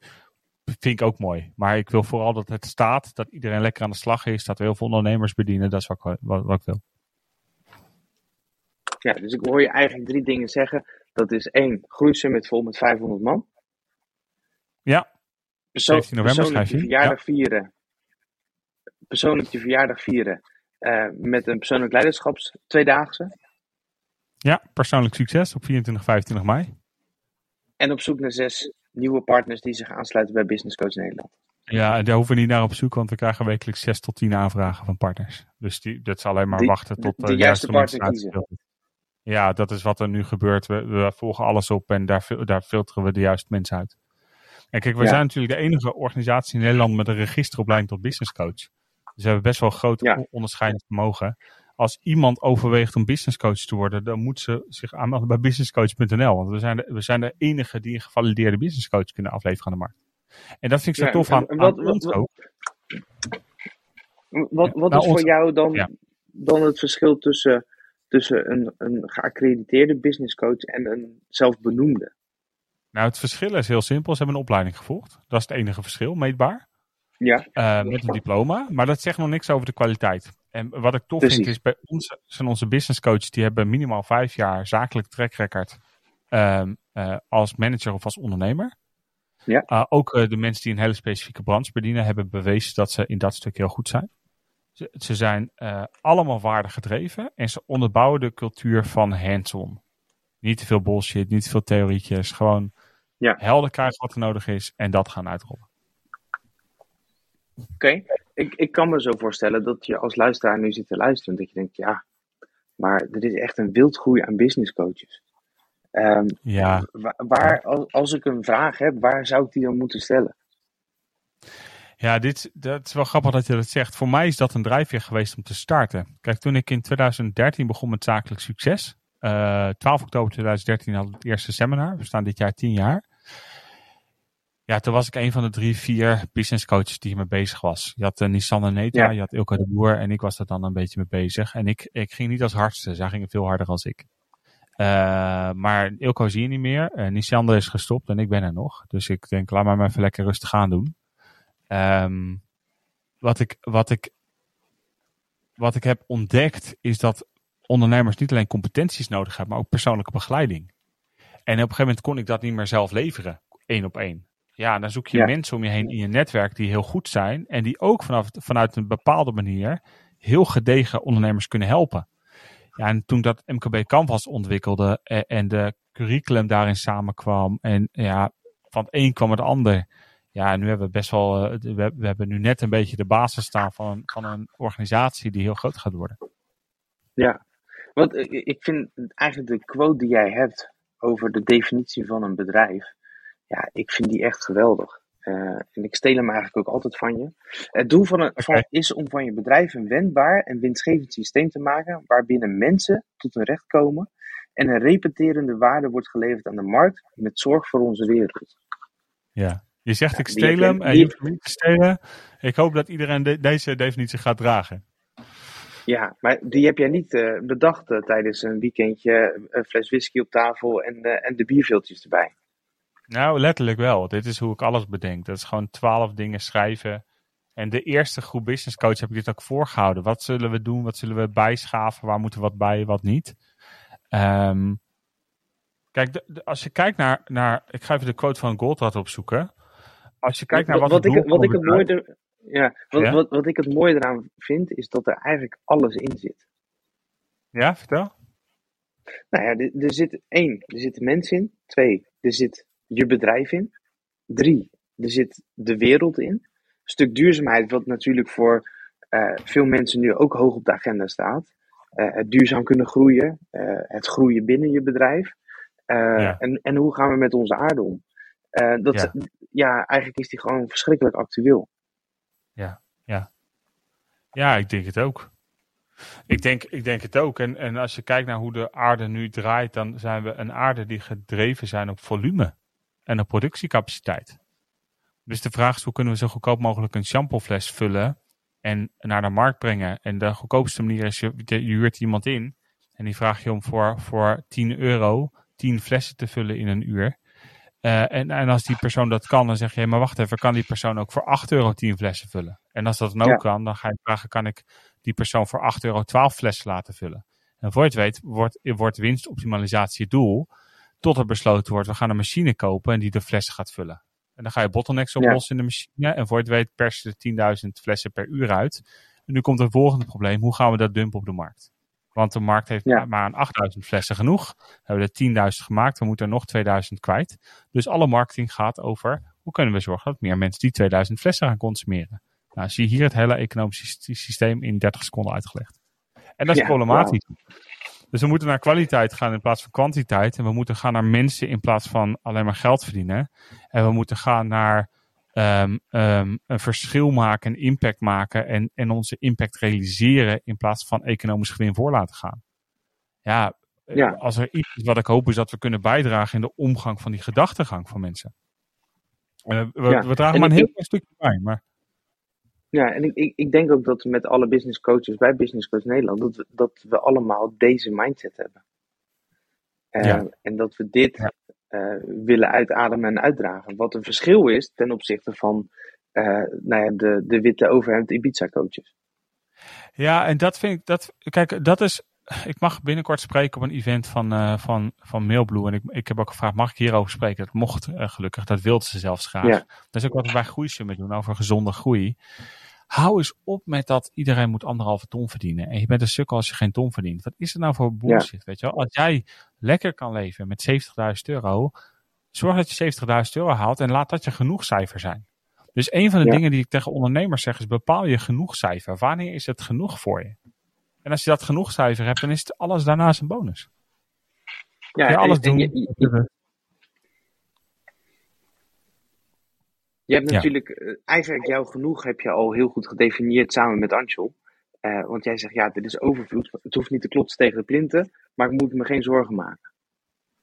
[SPEAKER 2] Vind ik ook mooi. Maar ik wil vooral dat het staat, dat iedereen lekker aan de slag is, dat we heel veel ondernemers bedienen. Dat is wat ik, wat, wat ik wil.
[SPEAKER 4] Ja, dus ik hoor je eigenlijk drie dingen zeggen. Dat is één, groeisummit vol met 500 man.
[SPEAKER 2] Ja,
[SPEAKER 4] Perso
[SPEAKER 2] 17 november schrijf
[SPEAKER 4] je verjaardag vieren. Persoonlijk je verjaardag vieren. eh, met een persoonlijk leiderschaps tweedaagse.
[SPEAKER 2] ja, persoonlijk succes op 24, 25 mei.
[SPEAKER 4] En op zoek naar zes nieuwe partners die zich aansluiten bij Business Coach Nederland.
[SPEAKER 2] Ja, daar hoeven we niet naar op zoek, want we krijgen wekelijks 6 tot 10 aanvragen van partners. Dus die, dat zal alleen maar
[SPEAKER 4] Die-
[SPEAKER 2] wachten tot
[SPEAKER 4] de-
[SPEAKER 2] eh,
[SPEAKER 4] de juiste
[SPEAKER 2] mensen
[SPEAKER 4] partner kiezen.
[SPEAKER 2] Ja, dat is wat er nu gebeurt. We, we volgen alles op en daar, daar filteren we de juiste mensen uit. En kijk, we
[SPEAKER 4] Ja.
[SPEAKER 2] zijn natuurlijk de enige organisatie in Nederland met een registeropleiding tot business coach. Dus we hebben best wel groot
[SPEAKER 4] Ja.
[SPEAKER 2] on- onderscheidend vermogen. Als iemand overweegt om business coach te worden, dan moet ze zich aanmelden bij businesscoach.nl. Want we zijn, de, we zijn de enige die een gevalideerde business coach kunnen afleveren aan de markt. En dat vind ik zo
[SPEAKER 4] Ja,
[SPEAKER 2] tof
[SPEAKER 4] en-
[SPEAKER 2] aan,
[SPEAKER 4] en wat-
[SPEAKER 2] aan ook.
[SPEAKER 4] Wat, wat
[SPEAKER 2] nou,
[SPEAKER 4] is
[SPEAKER 2] ons-
[SPEAKER 4] voor jou dan,
[SPEAKER 2] ja.
[SPEAKER 4] dan het verschil tussen, tussen een, een geaccrediteerde business coach en een zelfbenoemde?
[SPEAKER 2] Nou, het verschil is heel simpel. Ze hebben een opleiding gevolgd. Dat is het enige verschil, meetbaar.
[SPEAKER 4] Ja,
[SPEAKER 2] eh, met een diploma. Maar dat zegt nog niks over de kwaliteit. En wat ik tof
[SPEAKER 4] Precies.
[SPEAKER 2] vind is bij ons zijn onze business coaches die hebben minimaal vijf jaar zakelijk track record ehm, eh, als manager of als ondernemer.
[SPEAKER 4] Ja.
[SPEAKER 2] Eh, ook de mensen die een hele specifieke branche bedienen hebben bewezen dat ze in dat stuk heel goed zijn. Ze, ze zijn allemaal waardegedreven en ze onderbouwen de cultuur van hands-on. Niet te veel bullshit, niet te veel theorietjes. Gewoon
[SPEAKER 4] Ja.
[SPEAKER 2] helder krijgen wat er nodig is en dat gaan uitrollen.
[SPEAKER 4] Oké. Ik, ik kan me zo voorstellen dat je als luisteraar nu zit te luisteren. Dat je denkt, ja, Maar er is echt een wildgroei aan business coaches. Ehm,
[SPEAKER 2] ja.
[SPEAKER 4] Waar, als ik een vraag heb, waar zou ik die dan moeten stellen?
[SPEAKER 2] Ja, dit, dat is wel grappig dat je dat zegt. Voor mij is dat een drijfveer geweest om te starten. Kijk, toen ik in 2013 begon met zakelijk succes. Uh, eh, 12 oktober 2013 had het eerste seminar. We staan dit jaar 10 jaar. Ja, toen was ik een van de drie, vier business coaches die ermee bezig was. Je had uh, Nissan en Neta, je had Ilka de Boer en ik was er dan een beetje mee bezig. En ik, ik ging niet als hardste, zij gingen veel harder als ik. Uh, maar Ilko zie je niet meer. Uh, Nissander is gestopt en ik ben er nog. Dus ik denk, laat maar even lekker rustig aan doen. Um, wat, ik, wat, ik, wat ik heb ontdekt is dat ondernemers niet alleen competenties nodig hebben, maar ook persoonlijke begeleiding. En op een gegeven moment kon ik dat niet meer zelf leveren, één op één. Ja, dan zoek je mensen om je heen in je netwerk die heel goed zijn en die ook vanaf, vanuit een bepaalde manier heel gedegen ondernemers kunnen helpen. Ja, en toen dat MKB Canvas ontwikkelde en, en de curriculum daarin samenkwam en ja, van het een kwam het ander ja, nu hebben we best wel, uh, we, we, hebben nu net een beetje de basis staan van, van een organisatie die heel groot gaat worden.
[SPEAKER 4] Ja, want ik vind eigenlijk de quote die jij hebt over de definitie van een bedrijf, ja, ik vind die echt geweldig. Uh, en ik steel hem eigenlijk ook altijd van je. Het doel van, een, van is om van je bedrijf een wendbaar en winstgevend systeem te maken, waarbinnen mensen tot hun recht komen en een repeterende waarde wordt geleverd aan de markt met zorg voor onze wereld.
[SPEAKER 2] Ja, je zegt ik steel hem en je hoeft hem niet te stelen. Ik hoop dat iedereen deze definitie gaat dragen.
[SPEAKER 4] Ja, maar die heb jij niet uh, bedacht uh, tijdens een weekendje, een fles whisky op tafel en, en de bierviltjes erbij.
[SPEAKER 2] Nou, letterlijk wel. Dit is hoe ik alles bedenk. Dat is gewoon twaalf dingen schrijven. En de eerste groep business coach heb ik dit ook voorgehouden. Wat zullen we doen? Wat zullen we bijschaven? Waar moeten we wat bij, wat niet? Um, kijk, als je kijkt naar, naar... Ik ga even de quote van Goldratt opzoeken. Als je kijkt naar wat,
[SPEAKER 4] wat, ik, wat ik het mooie ja, wat, Wat, wat ik het mooie eraan vind, is dat er eigenlijk alles in zit.
[SPEAKER 2] Ja, vertel.
[SPEAKER 4] Nou ja, er, er zit één, er zit de mens in. Twee, er zit je bedrijf in. Drie, er zit de wereld in. Een stuk duurzaamheid, wat natuurlijk voor uh, veel mensen nu ook hoog op de agenda staat. Uh, het duurzaam kunnen groeien, uh, het groeien binnen je bedrijf. Ja. en, en hoe gaan we met onze aarde om? dat, ja. ja. eigenlijk is die gewoon verschrikkelijk actueel.
[SPEAKER 2] Ja, ja. Ja, ik denk het ook. Ik denk, ik denk het ook. En, en als je kijkt naar hoe de aarde nu draait, dan zijn we een aarde die gedreven zijn op volume en op productiecapaciteit. Dus de vraag is, hoe kunnen we zo goedkoop mogelijk een shampoofles vullen en naar de markt brengen? En de goedkoopste manier is, je, je huurt iemand in en die vraag je om voor, voor 10 euro 10 flessen te vullen in een uur. Uh, en, en als die persoon dat kan, dan zeg je, maar wacht even, kan die persoon ook voor 8 euro 10 flessen vullen? En als dat dan ook ja. kan, dan ga je vragen, kan ik die persoon voor 8 euro 12 flessen laten vullen? En voor je het weet, wordt, wordt winstoptimalisatie het doel, tot er besloten wordt, we gaan een machine kopen en die de flessen gaat vullen. En dan ga je bottlenecks oplossen ja. in de machine. En voor je het weet persen er 10.000 flessen per uur uit. En nu komt het volgende probleem. Hoe gaan we dat dumpen op de markt? Want de markt heeft ja. maar aan 8000 flessen genoeg. We hebben er 10.000 gemaakt. We moeten er nog 2000 kwijt. Dus alle marketing gaat over hoe kunnen we zorgen dat meer mensen die 2000 flessen gaan consumeren. Nou, zie je hier het hele economische systeem in 30 seconden uitgelegd. En dat is ja, problematisch. Wow. Dus we moeten naar kwaliteit gaan in plaats van kwantiteit. En we moeten gaan naar mensen in plaats van alleen maar geld verdienen. En we moeten gaan naar um, um, een verschil maken, een impact maken en, en onze impact realiseren in plaats van economisch gewin voor laten gaan. Ja, ja, als er iets is wat ik hoop is dat we kunnen bijdragen in de omgang van die gedachtegang van mensen. Uh, we, ja. we, dragen en maar een heel klein stukje bij, maar...
[SPEAKER 4] Ja, en ik, ik, ik, denk ook dat met alle business coaches bij Business Coach Nederland, dat we, dat we allemaal deze mindset hebben. Uh, ja. En dat we dit ja uh, willen uitademen en uitdragen. Wat een verschil is ten opzichte van uh, nou ja, de, de witte overhemd Ibiza coaches.
[SPEAKER 2] Ja, en dat vind ik, dat, kijk, dat is, ik mag binnenkort spreken op een event van, uh, van, van Mailblue. En ik, ik heb ook gevraagd, mag ik hierover spreken? Dat mocht gelukkig, dat wilde ze zelfs graag. Ja. Dat is ook wat we bij Groeisummit doen, over gezonde groei. Hou eens op met dat iedereen moet anderhalve ton verdienen. En je bent een sukkel als je geen ton verdient. Wat is er nou voor bullshit, ja. weet je wel? Als jij lekker kan leven met 70.000 euro, zorg dat je 70.000 euro haalt en laat dat je genoeg cijfer zijn. Dus een van de ja. dingen die ik tegen ondernemers zeg is bepaal je genoeg cijfer. Wanneer is het genoeg voor je? En als je dat genoeg cijfer hebt, dan is het alles daarnaast een bonus.
[SPEAKER 4] Ja,
[SPEAKER 2] Ja, alles
[SPEAKER 4] en- en
[SPEAKER 2] doen.
[SPEAKER 4] Je, je- je hebt natuurlijk, eh, eigenlijk jouw genoeg heb je al heel goed gedefinieerd samen met Anshul. Eh, want jij zegt, ja, dit is overvloed. Het hoeft niet te klotsen tegen de plinten, maar ik moet me geen zorgen maken.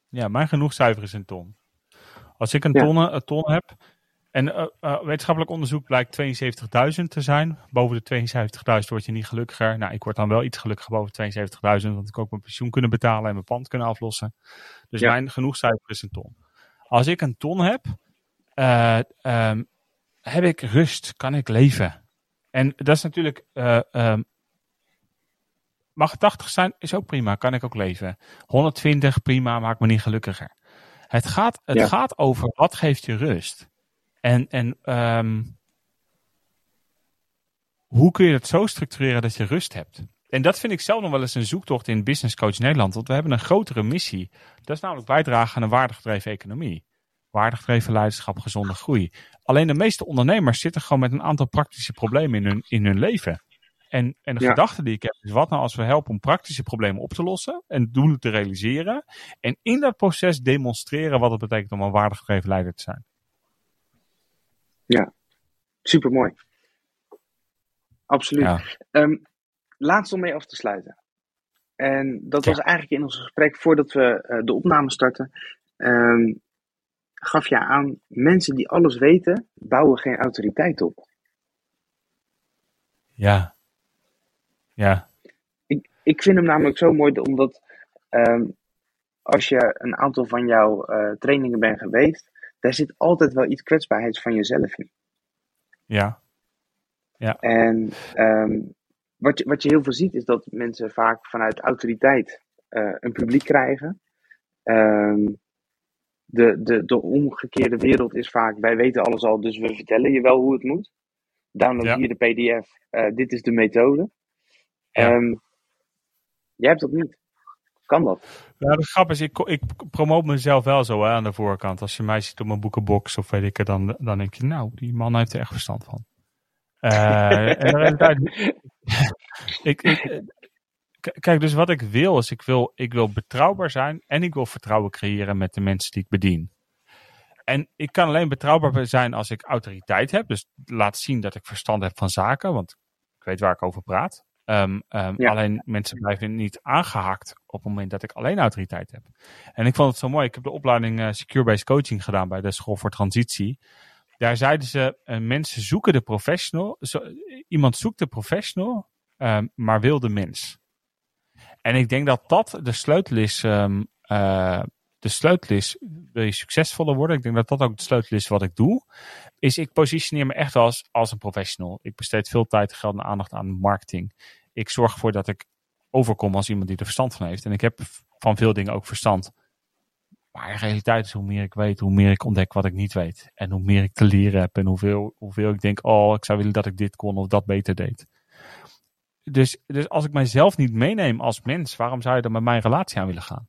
[SPEAKER 2] Ja, mijn genoegcijfer is een ton. Als ik een
[SPEAKER 4] Ja.
[SPEAKER 2] ton, een ton heb, en eh, eh, wetenschappelijk onderzoek blijkt 72.000 te zijn. Boven de 72.000 word je niet gelukkiger. Nou, ik word dan wel iets gelukkiger boven 72.000, want ik ook mijn pensioen kunnen betalen en mijn pand kunnen aflossen. Dus
[SPEAKER 4] Ja.
[SPEAKER 2] mijn genoegcijfer is een ton. Als ik een ton heb, eh, ehm, heb ik rust, kan ik leven. En dat is natuurlijk, eh, ehm, mag het 80 zijn, is ook prima, kan ik ook leven. 120, prima, maakt me niet gelukkiger. Het gaat, het
[SPEAKER 4] Ja.
[SPEAKER 2] gaat over wat geeft je rust. En, en ehm, hoe kun je het zo structureren dat je rust hebt? En dat vind ik zelf nog wel eens een zoektocht in Business Coach Nederland. Want we hebben een grotere missie. Dat is namelijk bijdragen aan een waardegedreven economie. Waardegedreven leiderschap, gezonde groei. Alleen de meeste ondernemers zitten gewoon met een aantal praktische problemen in hun, in hun leven. En, en de
[SPEAKER 4] Ja.
[SPEAKER 2] gedachte die ik heb is, wat nou als we helpen om praktische problemen op te lossen en doelen te realiseren. En in dat proces demonstreren wat het betekent om een waardegedreven leider te zijn.
[SPEAKER 4] Super mooi. Absoluut.
[SPEAKER 2] Ja.
[SPEAKER 4] Ehm, laatst om mee af te sluiten. En dat
[SPEAKER 2] Ja.
[SPEAKER 4] was eigenlijk in ons gesprek voordat we eh, de opname starten. ehm, gaf je aan, mensen die alles weten, bouwen geen autoriteit op.
[SPEAKER 2] Ja. Ja.
[SPEAKER 4] Ik, ik vind hem namelijk zo mooi, omdat ehm, als je een aantal van jouw eh, trainingen bent geweest, daar zit altijd wel iets kwetsbaarheids van jezelf in.
[SPEAKER 2] Ja.
[SPEAKER 4] En ehm, wat, je, wat je heel veel ziet, is dat mensen vaak vanuit autoriteit eh, een publiek krijgen. Ehm, de, de, de omgekeerde wereld is vaak, wij weten alles al, dus we vertellen je wel hoe het moet. Download
[SPEAKER 2] Ja.
[SPEAKER 4] hier de pdf, eh, dit is de methode.
[SPEAKER 2] Ja.
[SPEAKER 4] Ehm, jij hebt dat niet. Kan dat?
[SPEAKER 2] Ja, de grap is, ik, ik promoot mezelf wel zo hè, aan de voorkant. Als je mij ziet op mijn boekenbox of weet ik het, dan, dan denk je, nou, die man heeft er echt verstand van. Eh, en de realiteit, ik, ik, kijk, dus wat ik wil is, ik wil, ik wil betrouwbaar zijn en ik wil vertrouwen creëren met de mensen die ik bedien. En ik kan alleen betrouwbaar zijn als ik autoriteit heb. Dus laat zien dat ik verstand heb van zaken, want ik weet waar ik over praat. Ehm, ehm,
[SPEAKER 4] Ja.
[SPEAKER 2] Alleen mensen blijven niet aangehaakt op het moment dat ik alleen autoriteit heb. En ik vond het zo mooi. Ik heb de opleiding eh, Secure Based Coaching gedaan bij de School voor Transitie. Daar zeiden ze, eh, mensen zoeken de professional. Zo, iemand zoekt de professional, ehm, maar wil de mens. En ik denk dat dat de sleutel is. ehm, eh, de sleutel is, wil je succesvoller worden? Ik denk dat dat ook de sleutel is wat ik doe. Is ik positioneer me echt als, als een professional. Ik besteed veel tijd, geld en aandacht aan marketing. Ik zorg ervoor dat ik overkom als iemand die er verstand van heeft. En ik heb van veel dingen ook verstand. Maar de realiteit is, hoe meer ik weet, hoe meer ik ontdek wat ik niet weet. En hoe meer ik te leren heb. En hoeveel, hoeveel ik denk, oh, ik zou willen dat ik dit kon of dat beter deed. Dus, dus als ik mijzelf niet meeneem als mens, waarom zou je dan met mijn relatie aan willen gaan?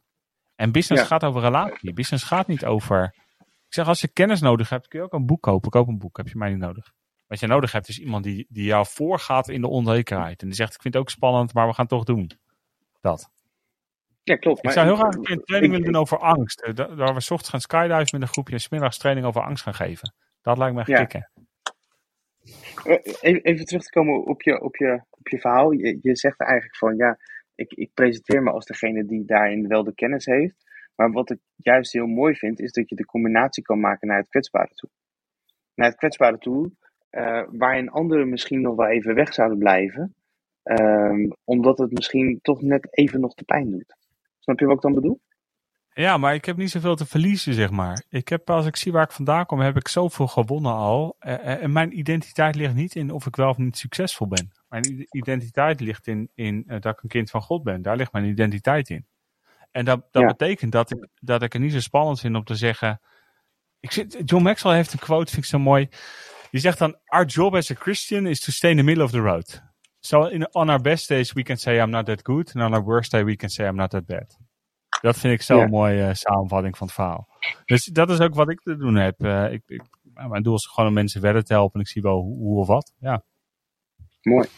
[SPEAKER 2] En business
[SPEAKER 4] Ja.
[SPEAKER 2] gaat over relatie. Business gaat niet over. Ik zeg, als je kennis nodig hebt, kun je ook een boek kopen. Koop een boek, heb je mij niet nodig. Wat je nodig hebt is iemand die, die jou voorgaat in de onzekerheid. En die zegt, ik vind het ook spannend, maar we gaan het toch doen. Dat.
[SPEAKER 4] Ja, klopt.
[SPEAKER 2] Ik zou heel graag een training willen doen over angst. Eh, da- Waar we 's ochtends gaan skydiven met een groepje en 's middags training over angst gaan geven. Dat lijkt me echt
[SPEAKER 4] Ja.
[SPEAKER 2] kicken.
[SPEAKER 4] Eh, Even, even terug te komen op je, op je, op je verhaal. Je, je zegt eigenlijk van ja, ik, ik presenteer me als degene die daarin wel de kennis heeft. Maar wat ik juist heel mooi vind, is dat je de combinatie kan maken naar het kwetsbare toe. Naar het kwetsbare toe, eh, waarin anderen misschien nog wel even weg zouden blijven. ehm, omdat het misschien toch net even nog de pijn doet. Snap je wat ik dan bedoel?
[SPEAKER 2] Ja, maar ik heb niet zoveel te verliezen, zeg maar. Ik heb, als ik zie waar ik vandaan kom, heb ik zoveel gewonnen al. Eh, eh, En mijn identiteit ligt niet in of ik wel of niet succesvol ben. Mijn identiteit ligt in, in eh, dat ik een kind van God ben. Daar ligt mijn identiteit in. En dat, dat
[SPEAKER 4] Ja.
[SPEAKER 2] betekent dat ik, dat ik het niet zo spannend vind om te zeggen... Ik zit, John Maxwell heeft een quote, vind ik zo mooi. Die zegt dan, our job as a Christian is to stay in the middle of the road. So in, on our best days we can say I'm not that good. And on our worst day we can say I'm not that bad. Dat vind ik zo'n
[SPEAKER 4] Ja.
[SPEAKER 2] mooie eh, samenvatting van het verhaal. Dus dat is ook wat ik te doen heb. Eh, ik, ik, mijn doel is gewoon om mensen verder te helpen. En ik zie wel hoe, hoe of wat. Ja.
[SPEAKER 4] Mooi.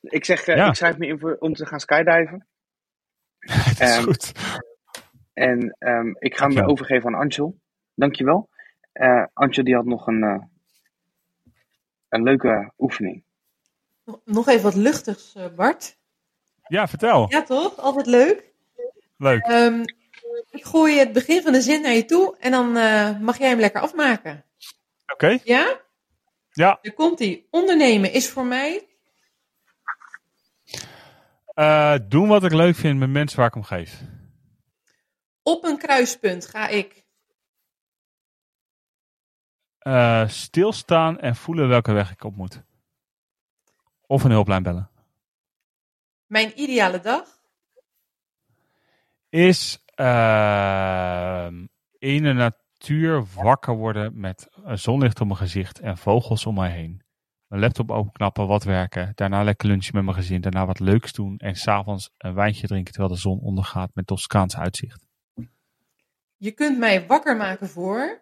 [SPEAKER 4] Ik zeg, eh,
[SPEAKER 2] Ja.
[SPEAKER 4] ik schrijf me in voor, om te gaan skydiven.
[SPEAKER 2] dat is
[SPEAKER 4] Ehm,
[SPEAKER 2] goed.
[SPEAKER 4] En ehm, ik ga me
[SPEAKER 2] Dankjewel.
[SPEAKER 4] overgeven aan Anshul. Dankjewel. Eh Anshul die had nog een, eh, een leuke oefening.
[SPEAKER 3] Nog- Nog even wat luchtigs, eh, Bart.
[SPEAKER 2] Ja, vertel.
[SPEAKER 3] Ja, toch? Altijd leuk.
[SPEAKER 2] Leuk.
[SPEAKER 3] Ehm, ik gooi het begin van de zin naar je toe en dan eh, mag jij hem lekker afmaken.
[SPEAKER 2] Oké.
[SPEAKER 3] Ja?
[SPEAKER 2] Ja.
[SPEAKER 3] Er komt hij. Ondernemen is voor mij.
[SPEAKER 2] Eh, doen wat ik leuk vind met mensen waar ik om geef.
[SPEAKER 3] Op een kruispunt ga ik.
[SPEAKER 2] Eh, stilstaan en voelen welke weg ik op moet. Of een hulplijn bellen.
[SPEAKER 3] Mijn ideale dag.
[SPEAKER 2] Is ehm, in de natuur wakker worden met een zonlicht op mijn gezicht en vogels om mij heen. Mijn laptop openknappen, wat werken. Daarna lekker lunchen met mijn gezin. Daarna wat leuks doen. En s'avonds een wijntje drinken terwijl de zon ondergaat met Toscaans uitzicht.
[SPEAKER 3] Je kunt mij wakker maken voor.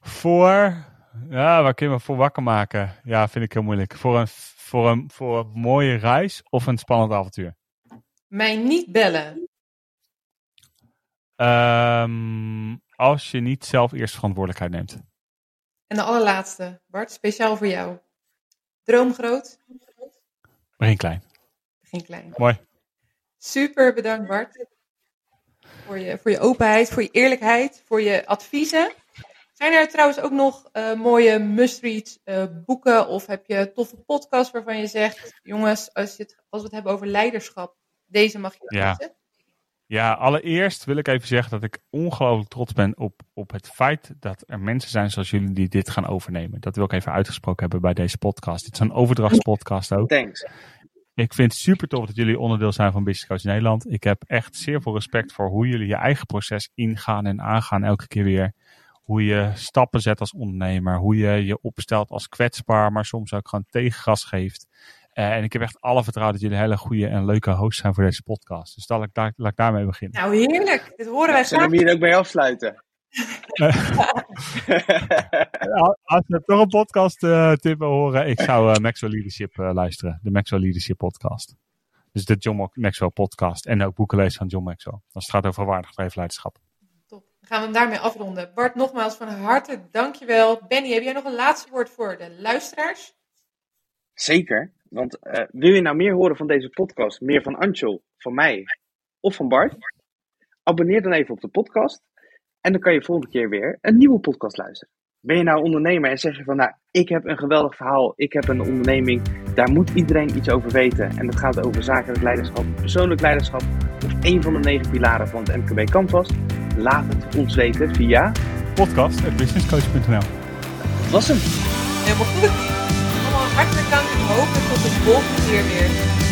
[SPEAKER 2] Voor, ja, waar kun je me voor wakker maken? Ja, vind ik heel moeilijk. Voor een, voor een, voor een mooie reis of een spannend avontuur?
[SPEAKER 3] Mij niet bellen.
[SPEAKER 2] Ehm, als je niet zelf eerst verantwoordelijkheid neemt.
[SPEAKER 3] En de allerlaatste, Bart, speciaal voor jou. Droom groot,
[SPEAKER 2] Begin klein.
[SPEAKER 3] begin klein.
[SPEAKER 2] Mooi.
[SPEAKER 3] Super bedankt, Bart. Voor je, voor je openheid, voor je eerlijkheid, voor je adviezen. Zijn er trouwens ook nog eh, mooie must-read eh, boeken of heb je toffe podcasts waarvan je zegt, jongens, als, je het, als we het hebben over leiderschap, deze mag je
[SPEAKER 2] Ja.
[SPEAKER 3] lezen.
[SPEAKER 2] Ja, allereerst wil ik even zeggen dat ik ongelooflijk trots ben op, op het feit dat er mensen zijn zoals jullie die dit gaan overnemen. Dat wil ik even uitgesproken hebben bij deze podcast. Dit is een overdrachtspodcast ook.
[SPEAKER 4] Thanks.
[SPEAKER 2] Ik vind het super tof dat jullie onderdeel zijn van Business Coach Nederland. Ik heb echt zeer veel respect voor hoe jullie je eigen proces ingaan en aangaan elke keer weer. Hoe je stappen zet als ondernemer. Hoe je je opstelt als kwetsbaar, maar soms ook gewoon tegengas geeft. Eh, en ik heb echt alle vertrouwen dat jullie hele goede en leuke hosts zijn voor deze podcast. Dus laat daar, laat ik daarmee beginnen.
[SPEAKER 3] Nou, heerlijk. Dit horen wij
[SPEAKER 4] Zullen
[SPEAKER 3] graag.
[SPEAKER 4] we hier ook mee afsluiten?
[SPEAKER 2] Als je toch een podcast eh, tip wil horen, ik zou eh, Maxwell Leadership luisteren. De Maxwell Leadership podcast. Dus de John Maxwell podcast. En ook boeken lezen van John Maxwell. Als het gaat over waardig leiderschap.
[SPEAKER 3] Top. Dan gaan we hem daarmee afronden. Bart, nogmaals van harte dankjewel. Benny, heb jij nog een laatste woord voor de luisteraars?
[SPEAKER 4] Zeker. Want eh, wil je nou meer horen van deze podcast, meer van Anshul, van mij of van Bart? Abonneer dan even op de podcast. En dan kan je volgende keer weer een nieuwe podcast luisteren. Ben je nou ondernemer en zeg je van, nou, ik heb een geweldig verhaal, ik heb een onderneming, daar moet iedereen iets over weten. En dat gaat over zakelijk leiderschap, persoonlijk leiderschap of een van de negen pilaren van het MKB Canvas. Laat het ons weten via,
[SPEAKER 2] Podcast at businesscoach.nl
[SPEAKER 4] dat was hem.
[SPEAKER 3] Helemaal goed. Allemaal hartelijk dank en hopelijk tot de volgende keer weer.